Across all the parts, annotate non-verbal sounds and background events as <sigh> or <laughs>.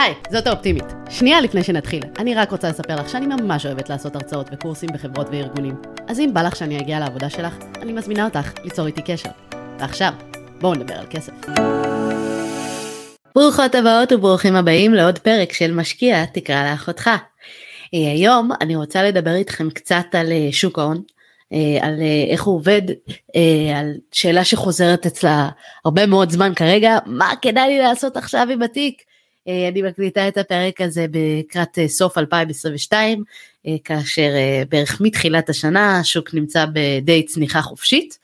היי, זאת האופטימית. שנייה לפני שנתחיל, אני רק רוצה לספר לך שאני ממש אוהבת לעשות הרצאות וקורסים בחברות וארגונים. אז אם בא לך שאני אגיע לעבודה שלך, אני מזמינה אותך ליצור איתי קשר. ועכשיו, בואו נדבר על כסף. ברוכות הבאות וברוכים הבאים לעוד פרק של משקיע תקרא לאחותך. אה, היום אני רוצה לדבר איתכם קצת על אה, שוק ההון, אה, על איך הוא עובד, על שאלה שחוזרת אצלה הרבה מאוד זמן כרגע, מה כדאי לי לעשות עכשיו עם התיק? אני מקליטה את הפרק הזה לקראת סוף 2022, כאשר בערך מתחילת השנה השוק נמצא בדי צניחה חופשית.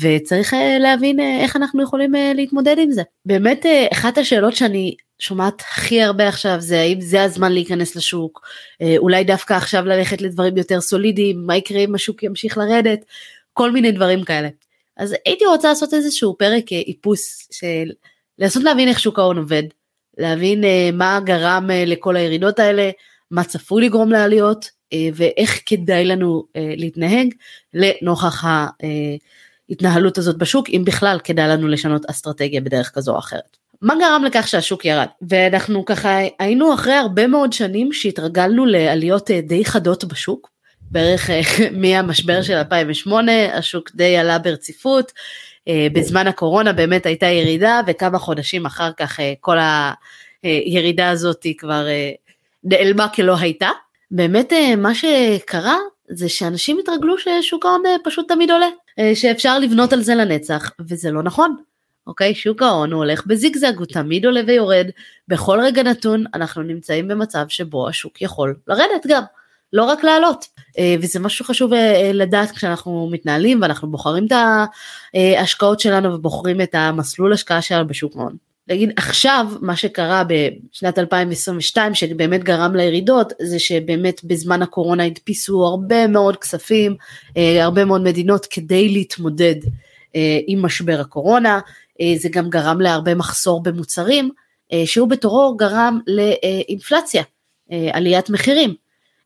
וצריך להבין איך אנחנו יכולים להתמודד עם זה. באמת אחת השאלות שאני שומעת הכי הרבה עכשיו זה האם זה הזמן להיכנס לשוק, אה, אולי דווקא עכשיו ללכת לדברים יותר סולידיים, מה יקרה אם השוק ימשיך לרדת, כל מיני דברים כאלה. אז הייתי רוצה לעשות איזשהו פרק אה, איפוס של לנסות להבין איך שוק ההון עובד, להבין אה, מה גרם לכל הירידות האלה, מה צפוי לגרום לעליות ואיך כדאי לנו להתנהג לנוכח ההתנהלות הזאת בשוק, אם בכלל כדאי לנו לשנות אסטרטגיה בדרך כזו או אחרת. מה גרם לכך שהשוק ירד? ואנחנו ככה היינו אחרי הרבה מאוד שנים שהתרגלנו לעליות אה, די חדות בשוק, בערך אה, <laughs> מהמשבר של 2008 השוק די עלה ברציפות, אה, בזמן הקורונה באמת הייתה ירידה וכמה חודשים אחר כך כל הירידה הזאת כבר נעלמה כלא הייתה. באמת מה שקרה זה שאנשים התרגלו ששוק ההון פשוט תמיד עולה, שאפשר לבנות על זה לנצח וזה לא נכון. אוקיי? שוק ההון הוא הולך בזיגזג, הוא תמיד עולה ויורד, בכל רגע נתון אנחנו נמצאים במצב שבו השוק יכול לרדת גם, לא רק לעלות. אה, וזה משהו חשוב אה, לדעת כשאנחנו מתנהלים ואנחנו בוחרים את ההשקעות שלנו ובוחרים את המסלול השקעה שלנו בשוק ההון. להגיד עכשיו מה שקרה בשנת 2022 שבאמת גרם לירידות זה שבאמת בזמן הקורונה הדפיסו הרבה מאוד כספים, אה, הרבה מאוד מדינות כדי להתמודד עם משבר הקורונה, אה, זה גם גרם להרבה מחסור במוצרים, אה, שהוא בתורו גרם לאינפלציה, אה, עליית מחירים.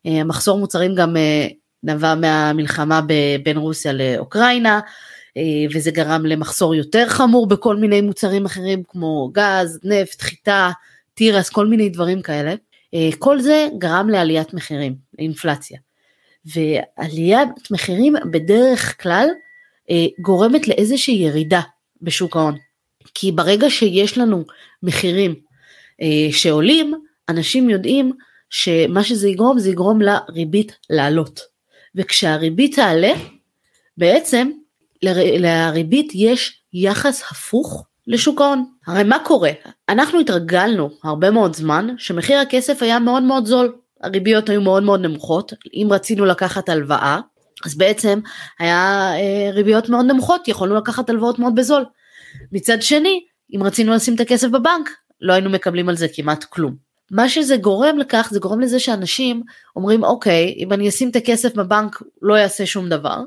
מחסור מוצרים גם נבע מהמלחמה בין רוסיה לאוקראינה, וזה גרם למחסור יותר חמור בכל מיני מוצרים אחרים כמו גז, נפט, חיטה, תירס, כל מיני דברים כאלה. כל זה גרם לעליית מחירים, לאינפלציה. ועליית מחירים בדרך כלל גורמת לאיזושהי ירידה בשוק ההון. כי ברגע שיש לנו מחירים אה, שעולים, אנשים יודעים שמה שזה יגרום זה יגרום לריבית לעלות. וכשהריבית תעלה, בעצם לריבית יש יחס הפוך לשוק ההון. הרי מה קורה? אנחנו התרגלנו הרבה מאוד זמן שמחיר הכסף היה מאוד מאוד זול. הריביות היו מאוד מאוד נמוכות, אם רצינו לקחת הלוואה, אז בעצם היה אה, ריביות מאוד נמוכות, יכולנו לקחת הלוואות מאוד בזול. מצד שני, אם רצינו לשים את הכסף בבנק, לא היינו מקבלים על זה כמעט כלום. מה שזה גורם לכך, זה גורם לזה שאנשים אומרים, אוקיי, אם אני אשים את הכסף בבנק, לא יעשה שום דבר,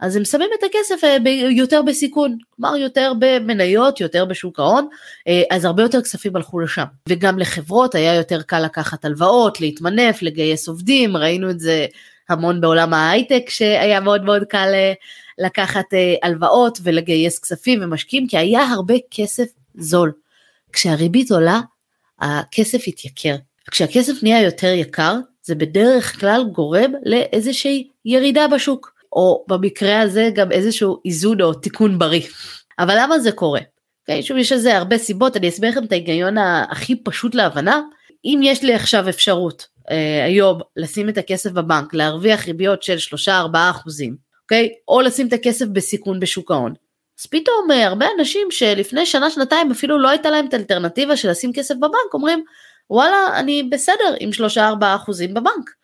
אז הם שמים את הכסף אה, יותר בסיכון, כלומר יותר במניות, יותר בשוק ההון, אה, אז הרבה יותר כספים הלכו לשם. וגם לחברות היה יותר קל לקחת הלוואות, להתמנף, לגייס עובדים, ראינו את זה המון בעולם ההייטק שהיה מאוד מאוד קל אה, לקחת הלוואות ולגייס כספים ומשקיעים, כי היה הרבה כסף זול. כשהריבית עולה, הכסף יתייקר. וכשהכסף נהיה יותר יקר, זה בדרך כלל גורם לאיזושהי ירידה בשוק, או במקרה הזה גם איזשהו איזון או תיקון בריא. אבל למה זה קורה? Okay, אוקיי, שוב יש לזה הרבה סיבות, אני אסביר לכם את ההיגיון הכי פשוט להבנה. אם יש לי עכשיו אפשרות אה, היום לשים את הכסף בבנק, להרוויח ריביות של 3-4 אחוזים, אוקיי? או לשים את הכסף בסיכון בשוק ההון. אז פתאום אה, הרבה אנשים שלפני שנה שנתיים אפילו לא הייתה להם את האלטרנטיבה של לשים כסף בבנק אומרים וואלה אני בסדר עם 3-4 אחוזים בבנק.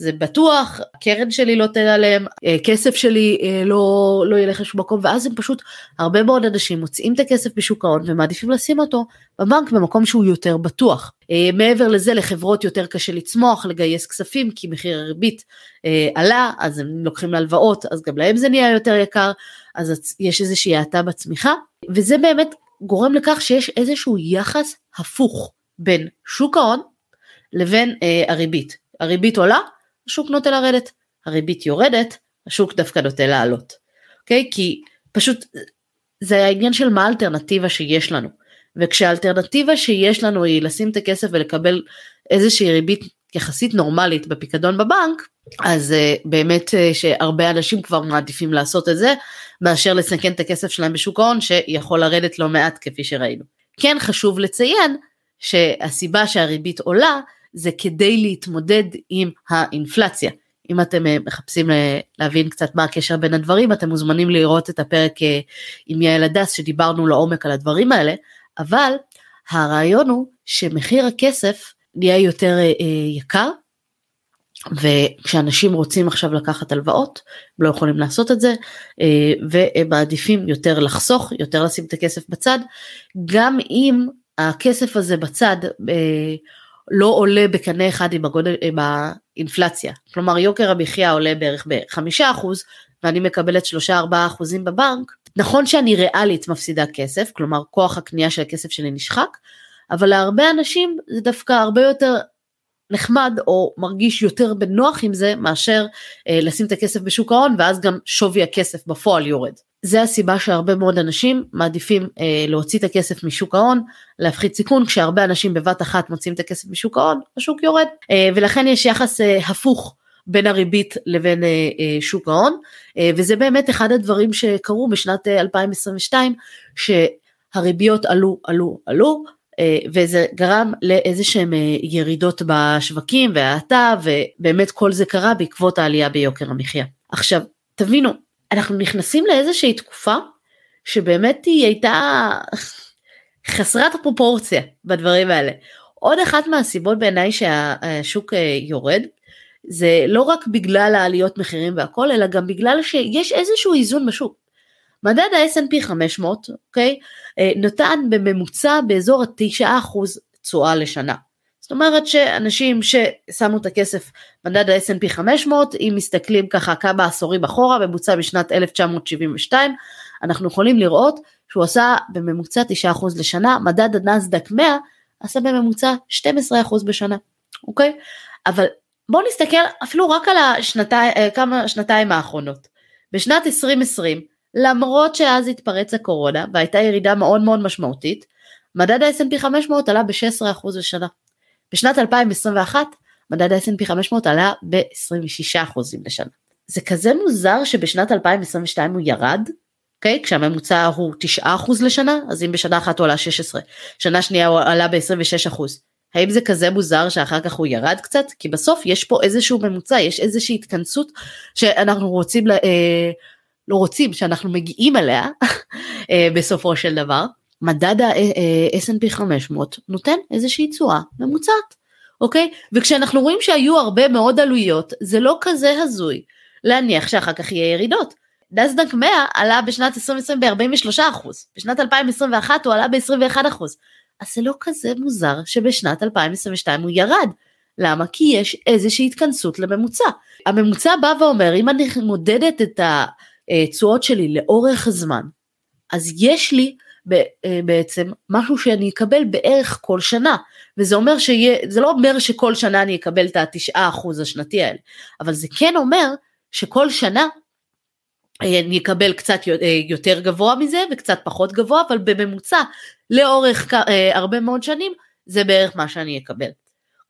זה בטוח, הקרן שלי לא תיעלם, אה, כסף שלי אה, לא, לא ילך לשום מקום, ואז הם פשוט, הרבה מאוד אנשים מוצאים את הכסף בשוק ההון ומעדיפים לשים אותו בבנק במקום שהוא יותר בטוח. אה, מעבר לזה לחברות יותר קשה לצמוח, לגייס כספים, כי מחיר הריבית עלה, אז הם לוקחים להלוואות, אז גם להם זה נהיה יותר יקר, אז יש איזושהי האטה בצמיחה, וזה באמת גורם לכך שיש איזשהו יחס הפוך בין שוק ההון לבין הריבית. הריבית עולה, השוק נוטה לרדת, הריבית יורדת, השוק דווקא נוטה לעלות. אוקיי? כי פשוט זה העניין של מה האלטרנטיבה שיש לנו. וכשהאלטרנטיבה שיש לנו היא לשים את הכסף ולקבל איזושהי ריבית יחסית נורמלית בפיקדון בבנק, אז uh, באמת uh, שהרבה אנשים כבר מעדיפים לעשות את זה, מאשר לסכן את הכסף שלהם בשוק ההון שיכול לרדת לא מעט כפי שראינו. כן חשוב לציין שהסיבה שהריבית עולה זה כדי להתמודד עם האינפלציה. אם אתם אה, מחפשים להבין קצת מה הקשר בין הדברים, אתם מוזמנים לראות את הפרק עם יעל הדס שדיברנו לעומק על הדברים האלה, אבל הרעיון הוא שמחיר הכסף נהיה יותר אה, יקר, וכשאנשים רוצים עכשיו לקחת הלוואות, הם לא יכולים לעשות את זה, אה, והם מעדיפים יותר לחסוך, יותר לשים את הכסף בצד, גם אם הכסף הזה בצד אה, לא עולה בקנה אחד עם, הגודל, עם האינפלציה. כלומר יוקר המחיה עולה בערך בחמישה אחוז, ואני מקבלת שלושה ארבעה אחוזים בבנק, נכון שאני ריאלית מפסידה כסף, כלומר כוח הקנייה של הכסף שלי נשחק, אבל להרבה אנשים זה דווקא הרבה יותר נחמד או מרגיש יותר בנוח עם זה מאשר אה, לשים את הכסף בשוק ההון ואז גם שווי הכסף בפועל יורד. זה הסיבה שהרבה מאוד אנשים מעדיפים אה, להוציא את הכסף משוק ההון, להפחית סיכון, כשהרבה אנשים בבת אחת מוציאים את הכסף משוק ההון, השוק יורד. אה, ולכן יש יחס אה, הפוך בין הריבית לבין אה, אה, שוק ההון, אה, וזה באמת אחד הדברים שקרו בשנת אה, 2022, שהריביות עלו, עלו, עלו, אה, וזה גרם לאיזה שהם אה, ירידות בשווקים והאטה ובאמת כל זה קרה בעקבות העלייה ביוקר המחיה. עכשיו תבינו אנחנו נכנסים לאיזושהי תקופה שבאמת היא הייתה חסרת הפרופורציה בדברים האלה. עוד אחת מהסיבות בעיניי שהשוק אה, יורד זה לא רק בגלל העליות מחירים והכל אלא גם בגלל שיש איזשהו איזון בשוק. מדד ה-S&P 500, אוקיי, אה, נתן בממוצע באזור ה-9% תשואה לשנה. זאת אומרת שאנשים ששמו את הכסף מדד ה-S&P 500, אם מסתכלים ככה כמה עשורים אחורה, ממוצע בשנת 1972, אנחנו יכולים לראות שהוא עשה בממוצע 9% לשנה, מדד הנסדק 100 עשה בממוצע 12% בשנה, אוקיי? אבל בואו נסתכל אפילו רק על השנתיים, אה, כמה שנתיים האחרונות. בשנת 2020 למרות שאז התפרץ הקורונה והייתה ירידה מאוד מאוד משמעותית, מדד ה-S&P 500 עלה ב-16% לשנה. בשנת 2021 מדד ה-S&P 500 עלה ב-26% לשנה. זה כזה מוזר שבשנת 2022 הוא ירד, אוקיי? Okay, כשהממוצע הוא 9% לשנה, אז אם בשנה אחת הוא עלה 16, שנה שנייה הוא עלה ב-26%. האם זה כזה מוזר שאחר כך הוא ירד קצת? כי בסוף יש פה איזשהו ממוצע, יש איזושהי התכנסות שאנחנו רוצים אה, לא רוצים שאנחנו מגיעים אליה <laughs> אה, בסופו של דבר, מדד ה-S&P 500 נותן איזושהי תשואה ממוצעת, אוקיי? וכשאנחנו רואים שהיו הרבה מאוד עלויות, זה לא כזה הזוי להניח שאחר כך יהיה ירידות. נסדק 100 עלה בשנת 2020 ב-43%, בשנת 2021 הוא עלה ב-21%, אז זה לא כזה מוזר שבשנת 2022 הוא ירד. למה? כי יש איזושהי התכנסות לממוצע. הממוצע בא ואומר, אם אני מודדת את. התשואות שלי לאורך הזמן, אז יש לי אה, בעצם משהו שאני אקבל בערך כל שנה, וזה אומר שיהיה, זה לא אומר שכל שנה אני אקבל את התשעה אחוז השנתי האלה, אבל זה כן אומר שכל שנה אה, אני אקבל קצת אה, יותר גבוה מזה וקצת פחות גבוה, אבל בממוצע לאורך הרבה מאוד שנים זה בערך מה שאני אקבל.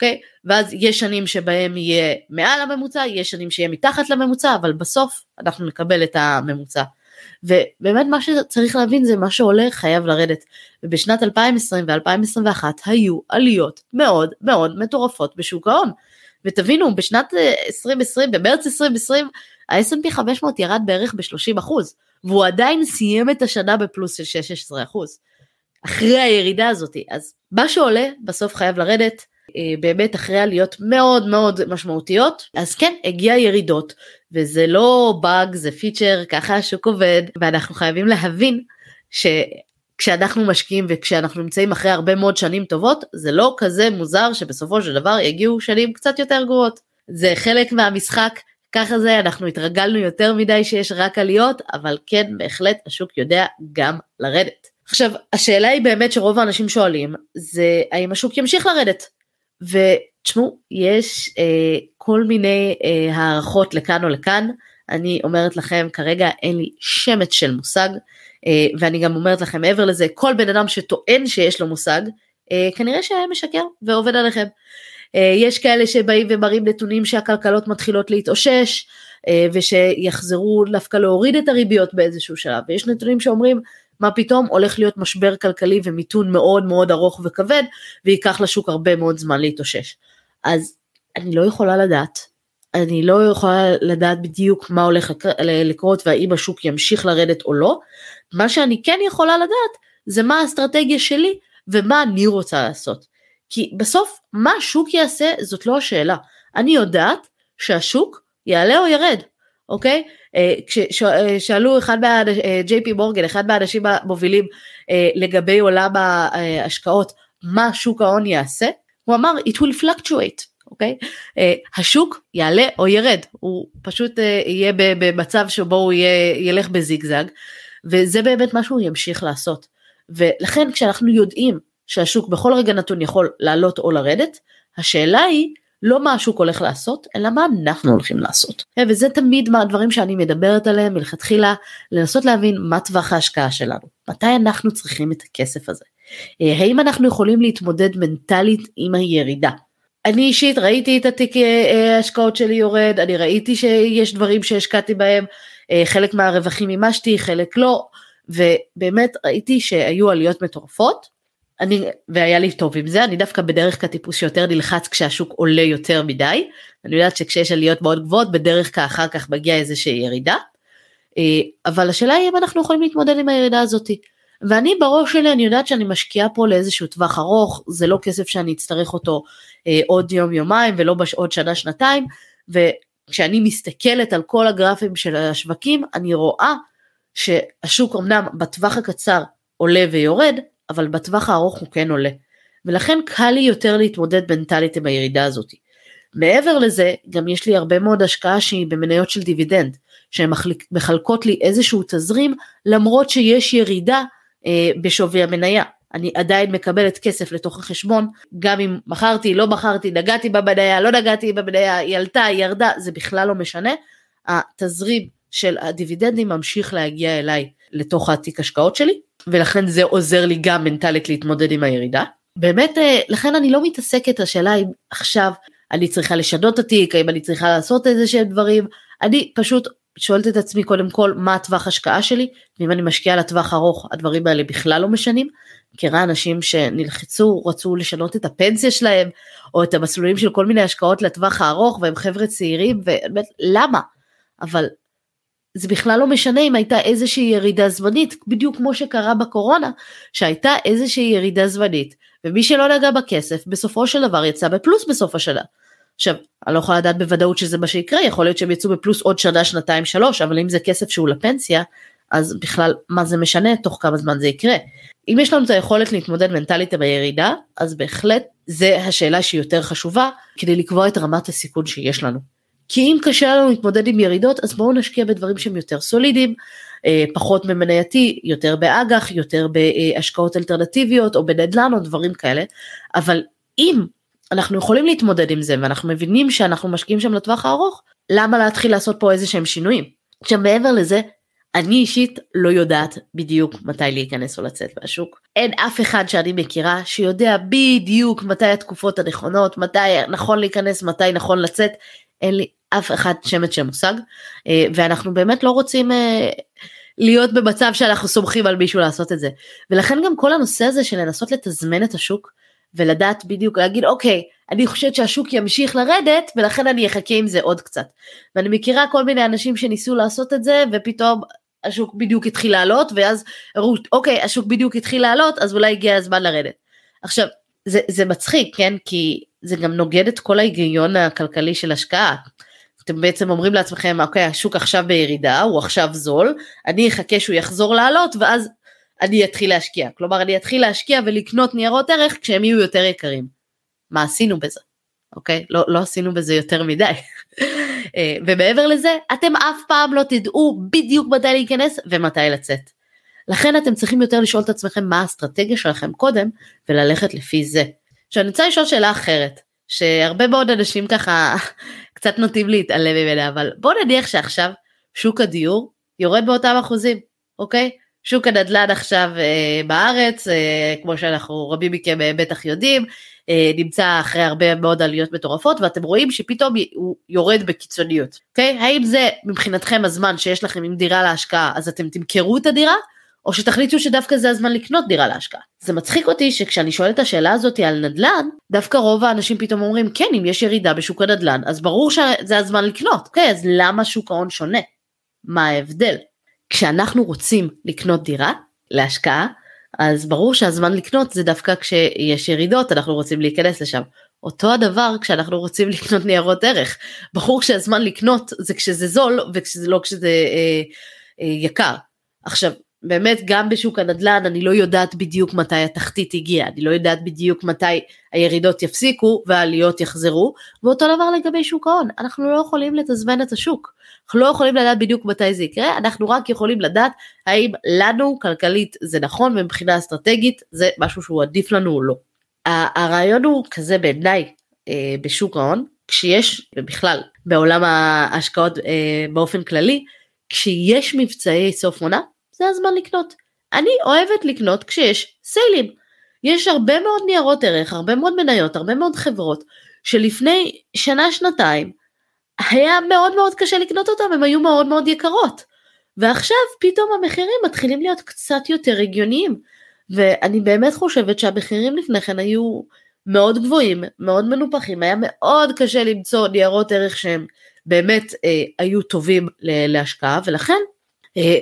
אוקיי? ואז יש שנים שבהם יהיה מעל הממוצע, יש שנים שיהיה מתחת לממוצע, אבל בסוף אנחנו נקבל את הממוצע. ובאמת מה שצריך להבין זה מה שעולה חייב לרדת. ובשנת 2020 ו-2021 היו עליות מאוד מאוד מטורפות בשוק ההון. ותבינו, בשנת 2020, במרץ 2020, ה-S&P 500 ירד בערך ב-30 והוא עדיין סיים את השנה בפלוס של 16 אחרי הירידה הזאת. אז מה שעולה בסוף חייב לרדת, אה, באמת אחרי עליות מאוד מאוד משמעותיות אז כן הגיע ירידות וזה לא באג זה פיצ'ר ככה השוק עובד ואנחנו חייבים להבין שכשאנחנו משקיעים וכשאנחנו נמצאים אחרי הרבה מאוד שנים טובות זה לא כזה מוזר שבסופו של דבר יגיעו שנים קצת יותר גרועות זה חלק מהמשחק ככה זה אנחנו התרגלנו יותר מדי שיש רק עליות אבל כן בהחלט השוק יודע גם לרדת. עכשיו השאלה היא באמת שרוב האנשים שואלים זה האם השוק ימשיך לרדת ותשמעו, יש אה, כל מיני אה, הערכות לכאן או לכאן, אני אומרת לכם, כרגע אין לי שמץ של מושג, ואני גם אומרת לכם מעבר לזה, כל בן אדם שטוען שיש לו מושג, כנראה שמשקר ועובד עליכם. יש כאלה שבאים ומראים נתונים שהכלכלות מתחילות להתאושש, ושיחזרו דווקא להוריד את הריביות באיזשהו שלב, ויש נתונים שאומרים מה פתאום הולך להיות משבר כלכלי ומיתון מאוד מאוד ארוך וכבד, וייקח לשוק הרבה מאוד זמן להתאושש. אז אני לא יכולה לדעת, אני לא יכולה לדעת בדיוק מה הולך לקרות והאם השוק ימשיך לרדת או לא, מה שאני כן יכולה לדעת זה מה האסטרטגיה שלי ומה אני רוצה לעשות. כי בסוף מה השוק יעשה זאת לא השאלה, אני יודעת שהשוק יעלה או ירד, אוקיי? אה, כששאלו אחד מה... ג'יי פי מורגן, אחד מהאנשים המובילים אה, לגבי עולם ההשקעות, מה שוק ההון יעשה, הוא אמר it will fluctuate, אוקיי? Uh, השוק יעלה או ירד, הוא פשוט uh, יהיה במצב שבו הוא יהיה, ילך בזיגזג, וזה באמת מה שהוא ימשיך לעשות. ולכן כשאנחנו יודעים שהשוק בכל רגע נתון יכול לעלות או לרדת, השאלה היא לא מה השוק הולך לעשות, אלא מה אנחנו הולכים לעשות. וזה תמיד מהדברים שאני מדברת עליהם מלכתחילה, לנסות להבין מה טווח ההשקעה שלנו, מתי אנחנו צריכים את הכסף הזה. אה, האם אנחנו יכולים להתמודד מנטלית עם הירידה? אני אישית ראיתי את התיק אה, ההשקעות שלי יורד, אני ראיתי שיש דברים שהשקעתי בהם, אה, חלק מהרווחים מימשתי, חלק לא, ובאמת ראיתי שהיו עליות מטורפות, אני, והיה לי טוב עם זה, אני דווקא בדרך כלל טיפוס שיותר נלחץ כשהשוק עולה יותר מדי, אני יודעת שכשיש עליות מאוד גבוהות בדרך כלל אחר כך מגיעה איזושהי ירידה, אה, אבל השאלה היא אם אנחנו יכולים להתמודד עם הירידה הזאתי. ואני בראש שלי אני יודעת שאני משקיעה פה לאיזשהו טווח ארוך, זה לא כסף שאני אצטרך אותו אה, עוד יום יומיים ולא עוד שנה שנתיים, וכשאני מסתכלת על כל הגרפים של השווקים אני רואה שהשוק אמנם בטווח הקצר עולה ויורד, אבל בטווח הארוך הוא כן עולה. ולכן קל לי יותר להתמודד מנטלית עם הירידה הזאת. מעבר לזה, גם יש לי הרבה מאוד השקעה שהיא במניות של דיבידנד, שהן מחלקות לי איזשהו תזרים, למרות שיש ירידה אה, בשווי המניה. אני עדיין מקבלת כסף לתוך החשבון, גם אם מכרתי, לא מכרתי, נגעתי במניה, לא נגעתי במניה, היא עלתה, היא ירדה, זה בכלל לא משנה. התזרים של הדיבידנדים ממשיך להגיע אליי לתוך התיק השקעות שלי, ולכן זה עוזר לי גם מנטלית להתמודד עם הירידה. באמת, אה, לכן אני לא מתעסקת, השאלה אם עכשיו אני צריכה לשנות את התיק, האם אני צריכה לעשות איזה שהם דברים, אני פשוט שואלת את עצמי קודם כל מה הטווח השקעה שלי, ואם אני משקיעה לטווח ארוך הדברים האלה בכלל לא משנים. מכירה אנשים שנלחצו, רצו לשנות את הפנסיה שלהם, או את המסלולים של כל מיני השקעות לטווח הארוך, והם חבר'ה צעירים, ובאמת, למה? אבל זה בכלל לא משנה אם הייתה איזושהי ירידה זמנית, בדיוק כמו שקרה בקורונה, שהייתה איזושהי ירידה זמנית, ומי שלא נגע בכסף, בסופו של דבר יצא בפלוס בסוף השנה. עכשיו, אני לא יכולה לדעת בוודאות שזה מה שיקרה, יכול להיות שהם יצאו בפלוס עוד שנה, שנתיים, שלוש, אבל אם זה כסף שהוא לפנסיה, אז בכלל, מה זה משנה, תוך כמה זמן זה יקרה. אם יש לנו את היכולת להתמודד מנטלית עם הירידה, אז בהחלט זה השאלה שהיא יותר חשובה, כדי לקבוע את רמת הסיכון שיש לנו. כי אם קשה לנו להתמודד עם ירידות, אז בואו נשקיע בדברים שהם יותר סולידיים, אה, פחות ממנייתי, יותר באג"ח, יותר בהשקעות אלטרנטיביות או בנדל"ן או דברים כאלה, אבל אם אנחנו יכולים להתמודד עם זה ואנחנו מבינים שאנחנו משקיעים שם לטווח הארוך, למה להתחיל לעשות פה איזה שהם שינויים? עכשיו מעבר לזה, אני אישית לא יודעת בדיוק מתי להיכנס או לצאת מהשוק. אין אף אחד שאני מכירה שיודע בדיוק מתי התקופות הנכונות, מתי נכון להיכנס, מתי נכון לצאת. אין לי אף אחד שמץ של מושג, אה, ואנחנו באמת לא רוצים אה, להיות במצב שאנחנו סומכים על מישהו לעשות את זה. ולכן גם כל הנושא הזה של לנסות לתזמן את השוק, ולדעת בדיוק, להגיד אוקיי, אני חושבת שהשוק ימשיך לרדת, ולכן אני אחכה עם זה עוד קצת. ואני מכירה כל מיני אנשים שניסו לעשות את זה, ופתאום השוק בדיוק התחיל לעלות, ואז אמרו, אוקיי, השוק בדיוק התחיל לעלות, אז אולי הגיע הזמן לרדת. עכשיו, זה, זה מצחיק, כן? כי זה גם נוגד את כל ההיגיון הכלכלי של השקעה. אתם בעצם אומרים לעצמכם, אוקיי, השוק עכשיו בירידה, הוא עכשיו זול, אני אחכה שהוא יחזור לעלות, ואז אני אתחיל להשקיע. כלומר, אני אתחיל להשקיע ולקנות ניירות ערך כשהם יהיו יותר יקרים. מה עשינו בזה? אוקיי? לא, לא עשינו בזה יותר מדי. <laughs> אה, ומעבר לזה, אתם אף פעם לא תדעו בדיוק מתי להיכנס ומתי לצאת. לכן אתם צריכים יותר לשאול את עצמכם מה האסטרטגיה שלכם קודם, וללכת לפי זה. עכשיו אני רוצה לשאול שאלה אחרת, שהרבה מאוד אנשים ככה קצת נוטים להתעלם ממנה, אבל בוא נניח שעכשיו שוק הדיור יורד באותם אחוזים, אוקיי? שוק הנדל"ן עכשיו אה, בארץ, אה, כמו שאנחנו רבים מכם אה, בטח יודעים, אה, נמצא אחרי הרבה מאוד עליות מטורפות ואתם רואים שפתאום הוא יורד בקיצוניות. אוקיי? האם זה מבחינתכם הזמן שיש לכם עם דירה להשקעה אז אתם תמכרו את הדירה? או שתחליטו שדווקא זה הזמן לקנות דירה להשקעה. זה מצחיק אותי שכשאני שואלת את השאלה הזאת על נדל"ן, דווקא רוב האנשים פתאום אומרים כן אם יש ירידה בשוק הנדל"ן אז ברור שזה הזמן לקנות. אוקיי אז למה שוק ההון שונה? מה ההבדל? כשאנחנו רוצים לקנות דירה להשקעה אז ברור שהזמן לקנות זה דווקא כשיש ירידות אנחנו רוצים להיכנס לשם. אותו הדבר כשאנחנו רוצים <laughs> לקנות ניירות ערך ברור שהזמן לקנות זה כשזה זול וכשזה לא כשזה אה, אה, יקר. עכשיו באמת גם בשוק הנדל"ן אני לא יודעת בדיוק מתי התחתית הגיעה, אני לא יודעת בדיוק מתי הירידות יפסיקו והעליות יחזרו, ואותו דבר לגבי שוק ההון, אנחנו לא יכולים לתזמן את השוק, אנחנו לא יכולים לדעת בדיוק מתי זה יקרה, אנחנו רק יכולים לדעת האם לנו כלכלית זה נכון ומבחינה אסטרטגית זה משהו שהוא עדיף לנו או לא. הרעיון הוא כזה בעיניי אה, בשוק ההון, כשיש, ובכלל בעולם ההשקעות אה, באופן כללי, כשיש מבצעי סוף עונה, זה הזמן לקנות. אני אוהבת לקנות כשיש סיילים. יש הרבה מאוד ניירות ערך, הרבה מאוד מניות, הרבה מאוד חברות, שלפני שנה שנתיים היה מאוד מאוד קשה לקנות אותם, הם היו מאוד מאוד יקרות. ועכשיו פתאום המחירים מתחילים להיות קצת יותר הגיוניים. ואני באמת חושבת שהמחירים לפני כן היו מאוד גבוהים, מאוד מנופחים, היה מאוד קשה למצוא ניירות ערך שהם באמת אה, היו טובים להשקעה, ולכן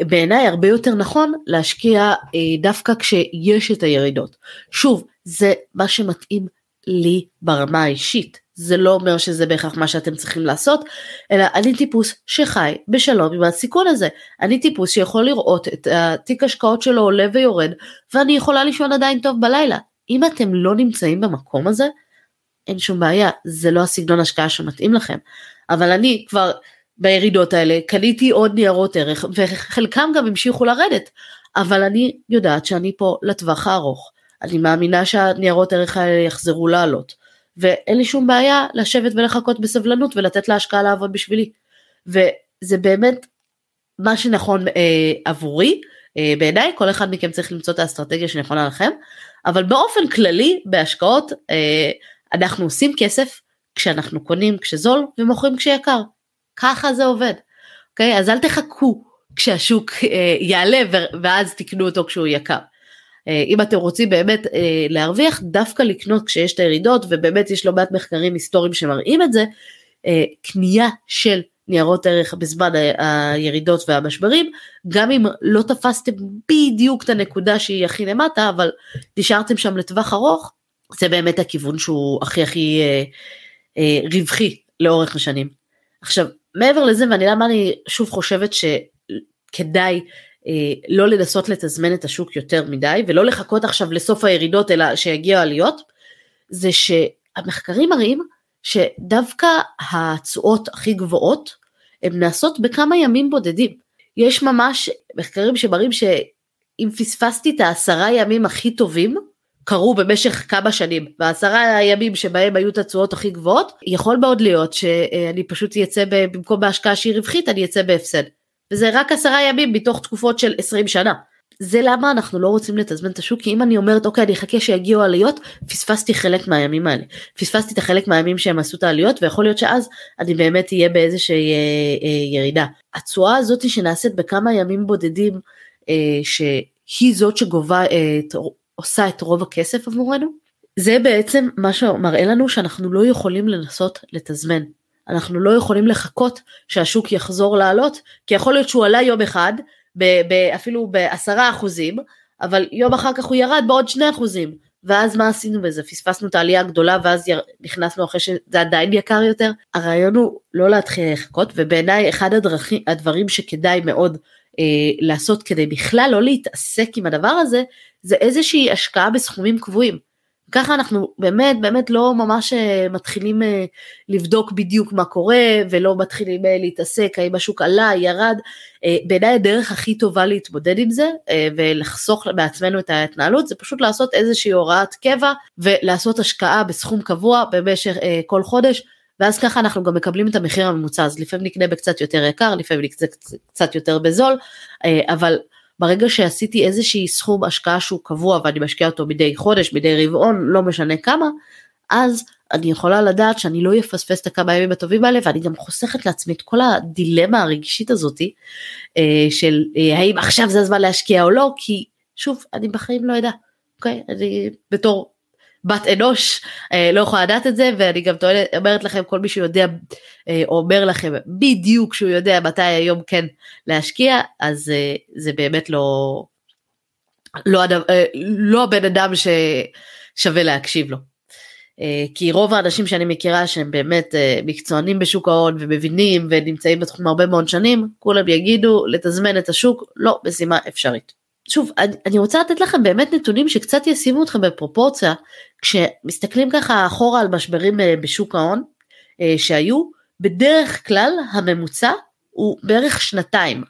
בעיניי הרבה יותר נכון להשקיע אה, דווקא כשיש את הירידות. שוב, זה מה שמתאים לי ברמה האישית. זה לא אומר שזה בהכרח מה שאתם צריכים לעשות, אלא אני טיפוס שחי בשלום עם הסיכון הזה. אני טיפוס שיכול לראות את התיק השקעות שלו עולה ויורד, ואני יכולה לישון עדיין טוב בלילה. אם אתם לא נמצאים במקום הזה, אין שום בעיה, זה לא הסגנון השקעה שמתאים לכם. אבל אני כבר בירידות האלה, קניתי עוד ניירות ערך וחלקם גם המשיכו לרדת, אבל אני יודעת שאני פה לטווח הארוך. אני מאמינה שהניירות ערך האלה יחזרו לעלות, ואין לי שום בעיה לשבת ולחכות בסבלנות ולתת להשקעה לעבוד בשבילי. וזה באמת מה שנכון אה, עבורי, אה, בעיניי כל אחד מכם צריך למצוא את האסטרטגיה שנכונה לכם, אבל באופן כללי בהשקעות אה, אנחנו עושים כסף כשאנחנו קונים כשזול ומוכרים כשיקר. ככה זה עובד. אוקיי? אז אל תחכו כשהשוק אה, יעלה ואז תקנו אותו כשהוא יקר. אה, אם אתם רוצים באמת אה, להרוויח, דווקא לקנות כשיש את הירידות, ובאמת יש לא מעט מחקרים היסטוריים שמראים את זה, אה, קנייה של ניירות ערך בזמן הירידות והמשברים, גם אם לא תפסתם בדיוק את הנקודה שהיא הכי למטה, אבל נשארתם שם לטווח ארוך, זה באמת הכיוון שהוא הכי הכי אה, אה, רווחי לאורך השנים. עכשיו, מעבר לזה, ואני למה אני שוב חושבת שכדאי אה, לא לנסות לתזמן את השוק יותר מדי, ולא לחכות עכשיו לסוף הירידות אלא שיגיעו עליות, זה שהמחקרים מראים שדווקא התשואות הכי גבוהות, הן נעשות בכמה ימים בודדים. יש ממש מחקרים שמראים שאם פספסתי את העשרה ימים הכי טובים, קרו במשך כמה שנים, בעשרה הימים שבהם היו את התשואות הכי גבוהות, יכול מאוד להיות שאני פשוט אצא במקום בהשקעה שהיא רווחית, אני אצא בהפסד. וזה רק עשרה ימים מתוך תקופות של 20 שנה. זה למה אנחנו לא רוצים לתזמן את השוק, כי אם אני אומרת אוקיי אני אחכה שיגיעו עליות, פספסתי חלק מהימים האלה. פספסתי את החלק מהימים שהם עשו את העליות, ויכול להיות שאז אני באמת אהיה באיזושהי אה, אה, ירידה. התשואה הזאת שנעשית בכמה ימים בודדים, אה, שהיא זאת שגובה אה, עושה את רוב הכסף עבורנו, זה בעצם מה שמראה לנו שאנחנו לא יכולים לנסות לתזמן. אנחנו לא יכולים לחכות שהשוק יחזור לעלות, כי יכול להיות שהוא עלה יום אחד, ב- ב- אפילו בעשרה אחוזים, אבל יום אחר כך הוא ירד בעוד שני אחוזים. ואז מה עשינו בזה? פספסנו את העלייה הגדולה ואז יר... נכנסנו אחרי שזה עדיין יקר יותר? הרעיון הוא לא להתחיל לחכות, ובעיניי אחד הדרכים, הדברים שכדאי מאוד לעשות כדי בכלל לא להתעסק עם הדבר הזה, זה איזושהי השקעה בסכומים קבועים. ככה אנחנו באמת באמת לא ממש אה, מתחילים אה, לבדוק בדיוק מה קורה ולא מתחילים אה, להתעסק האם השוק עלה, ירד. בעיניי הדרך הכי טובה להתמודד עם זה ולחסוך בעצמנו את ההתנהלות זה פשוט לעשות איזושהי הוראת קבע ולעשות השקעה בסכום קבוע במשך כל חודש ואז ככה אנחנו גם מקבלים את המחיר הממוצע אז לפעמים נקנה בקצת יותר יקר לפעמים נקנה קצת יותר בזול אבל ברגע שעשיתי איזשהי סכום השקעה שהוא קבוע ואני משקיע אותו מדי חודש, מדי רבעון, לא משנה כמה, אז אני יכולה לדעת שאני לא אפספס את הכמה ימים הטובים האלה ואני גם חוסכת לעצמי את כל הדילמה הרגשית הזאתי אה, של אה, האם עכשיו זה הזמן להשקיע או לא, כי שוב, אני בחיים לא יודע, אוקיי? אני בתור בת אנוש אה, לא יכולה לדעת את זה ואני גם טוענת, אומרת לכם כל מי שיודע אה, אומר לכם בדיוק שהוא יודע מתי היום כן להשקיע אז אה, זה באמת לא לא, אה, לא הבן אדם ששווה להקשיב לו. אה, כי רוב האנשים שאני מכירה שהם באמת אה, מקצוענים בשוק ההון ומבינים ונמצאים בתחום הרבה מאוד שנים כולם יגידו לתזמן את השוק לא משימה אפשרית. שוב, אני, רוצה לתת לכם באמת נתונים שקצת ישימו אתכם בפרופורציה, כשמסתכלים ככה אחורה על משברים אה, בשוק ההון אה, שהיו, בדרך כלל הממוצע הוא בערך שנתיים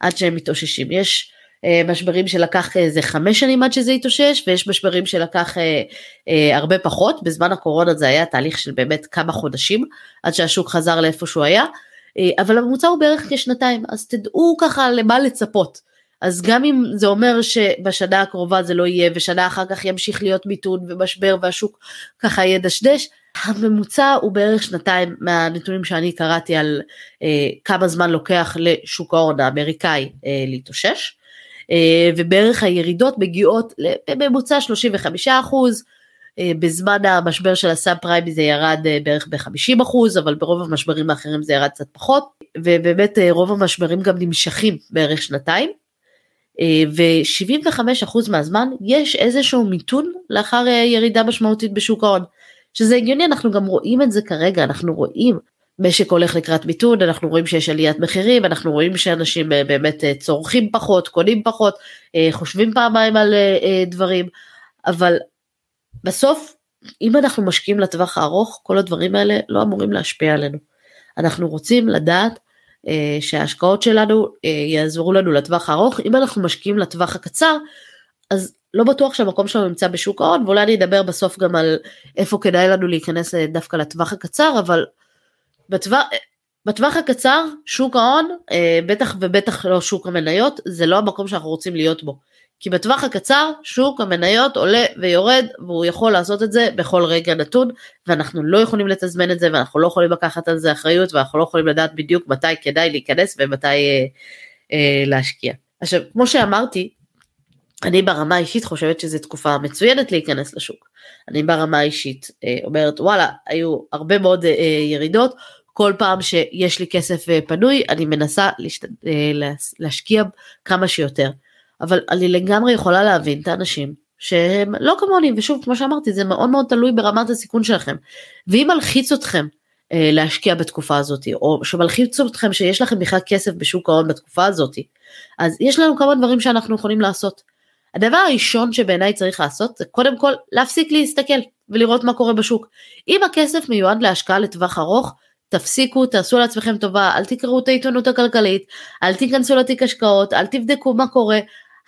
עד שהם מתאוששים. יש אה, משברים שלקח איזה חמש שנים עד שזה התאושש, ויש משברים שלקח אה, אה, הרבה פחות, בזמן הקורונה זה היה תהליך של באמת כמה חודשים עד שהשוק חזר לאיפה שהוא היה, אה, אבל הממוצע הוא בערך כשנתיים, אז תדעו ככה למה לצפות. אז גם אם זה אומר שבשנה הקרובה זה לא יהיה ושנה אחר כך ימשיך להיות מיתון ומשבר והשוק ככה ידשדש, הממוצע הוא בערך שנתיים מהנתונים שאני קראתי על אה, כמה זמן לוקח לשוק ההון האמריקאי אה, להתאושש, אה, ובערך הירידות מגיעות לממוצע 35 אחוז, אה, בזמן המשבר של הסאב פריים זה ירד אה, בערך ב-50 אחוז, אבל ברוב המשברים האחרים זה ירד קצת פחות, ובאמת אה, רוב המשברים גם נמשכים בערך שנתיים. ו-75% מהזמן יש איזשהו מיתון לאחר אה, ירידה משמעותית בשוק ההון. שזה הגיוני, אנחנו גם רואים את זה כרגע, אנחנו רואים משק הולך לקראת מיתון, אנחנו רואים שיש עליית מחירים, אנחנו רואים שאנשים אה, באמת אה, צורכים פחות, קונים פחות, חושבים פעמיים על דברים, אבל בסוף, אם אנחנו משקיעים לטווח הארוך, כל הדברים האלה לא אמורים להשפיע עלינו. אנחנו רוצים לדעת אה, שההשקעות שלנו אה, יעזרו לנו לטווח הארוך, אם אנחנו משקיעים לטווח הקצר, אז לא בטוח שהמקום שלנו נמצא בשוק ההון, ואולי אני אדבר בסוף גם על איפה כדאי לנו להיכנס אה, דווקא לטווח הקצר, אבל בטווח, בטווח הקצר, שוק ההון, בטח ובטח לא שוק המניות, זה לא המקום שאנחנו רוצים להיות בו. כי בטווח הקצר שוק המניות עולה ויורד והוא יכול לעשות את זה בכל רגע נתון ואנחנו לא יכולים לתזמן את זה ואנחנו לא יכולים לקחת על זה אחריות ואנחנו לא יכולים לדעת בדיוק מתי כדאי להיכנס ומתי אה, אה, להשקיע. עכשיו כמו שאמרתי אני ברמה האישית חושבת שזו תקופה מצוינת להיכנס לשוק. אני ברמה האישית אה, אומרת וואלה היו הרבה מאוד אה, ירידות כל פעם שיש לי כסף אה, פנוי אני מנסה להשת... אה, להשקיע כמה שיותר. אבל אני לגמרי יכולה להבין את האנשים שהם לא כמוני ושוב כמו שאמרתי זה מאוד מאוד תלוי ברמת הסיכון שלכם ואם מלחיץ אתכם אה, להשקיע בתקופה הזאת או שמלחיץ אתכם שיש לכם בכלל כסף בשוק ההון בתקופה הזאת אז יש לנו כמה דברים שאנחנו יכולים לעשות. הדבר הראשון שבעיניי צריך לעשות זה קודם כל להפסיק להסתכל ולראות מה קורה בשוק. אם הכסף מיועד להשקעה לטווח ארוך תפסיקו, תעשו לעצמכם טובה, אל תקראו את העיתונות הכלכלית, אל תיכנסו לתיק השקעות, אל תבדקו מה קורה,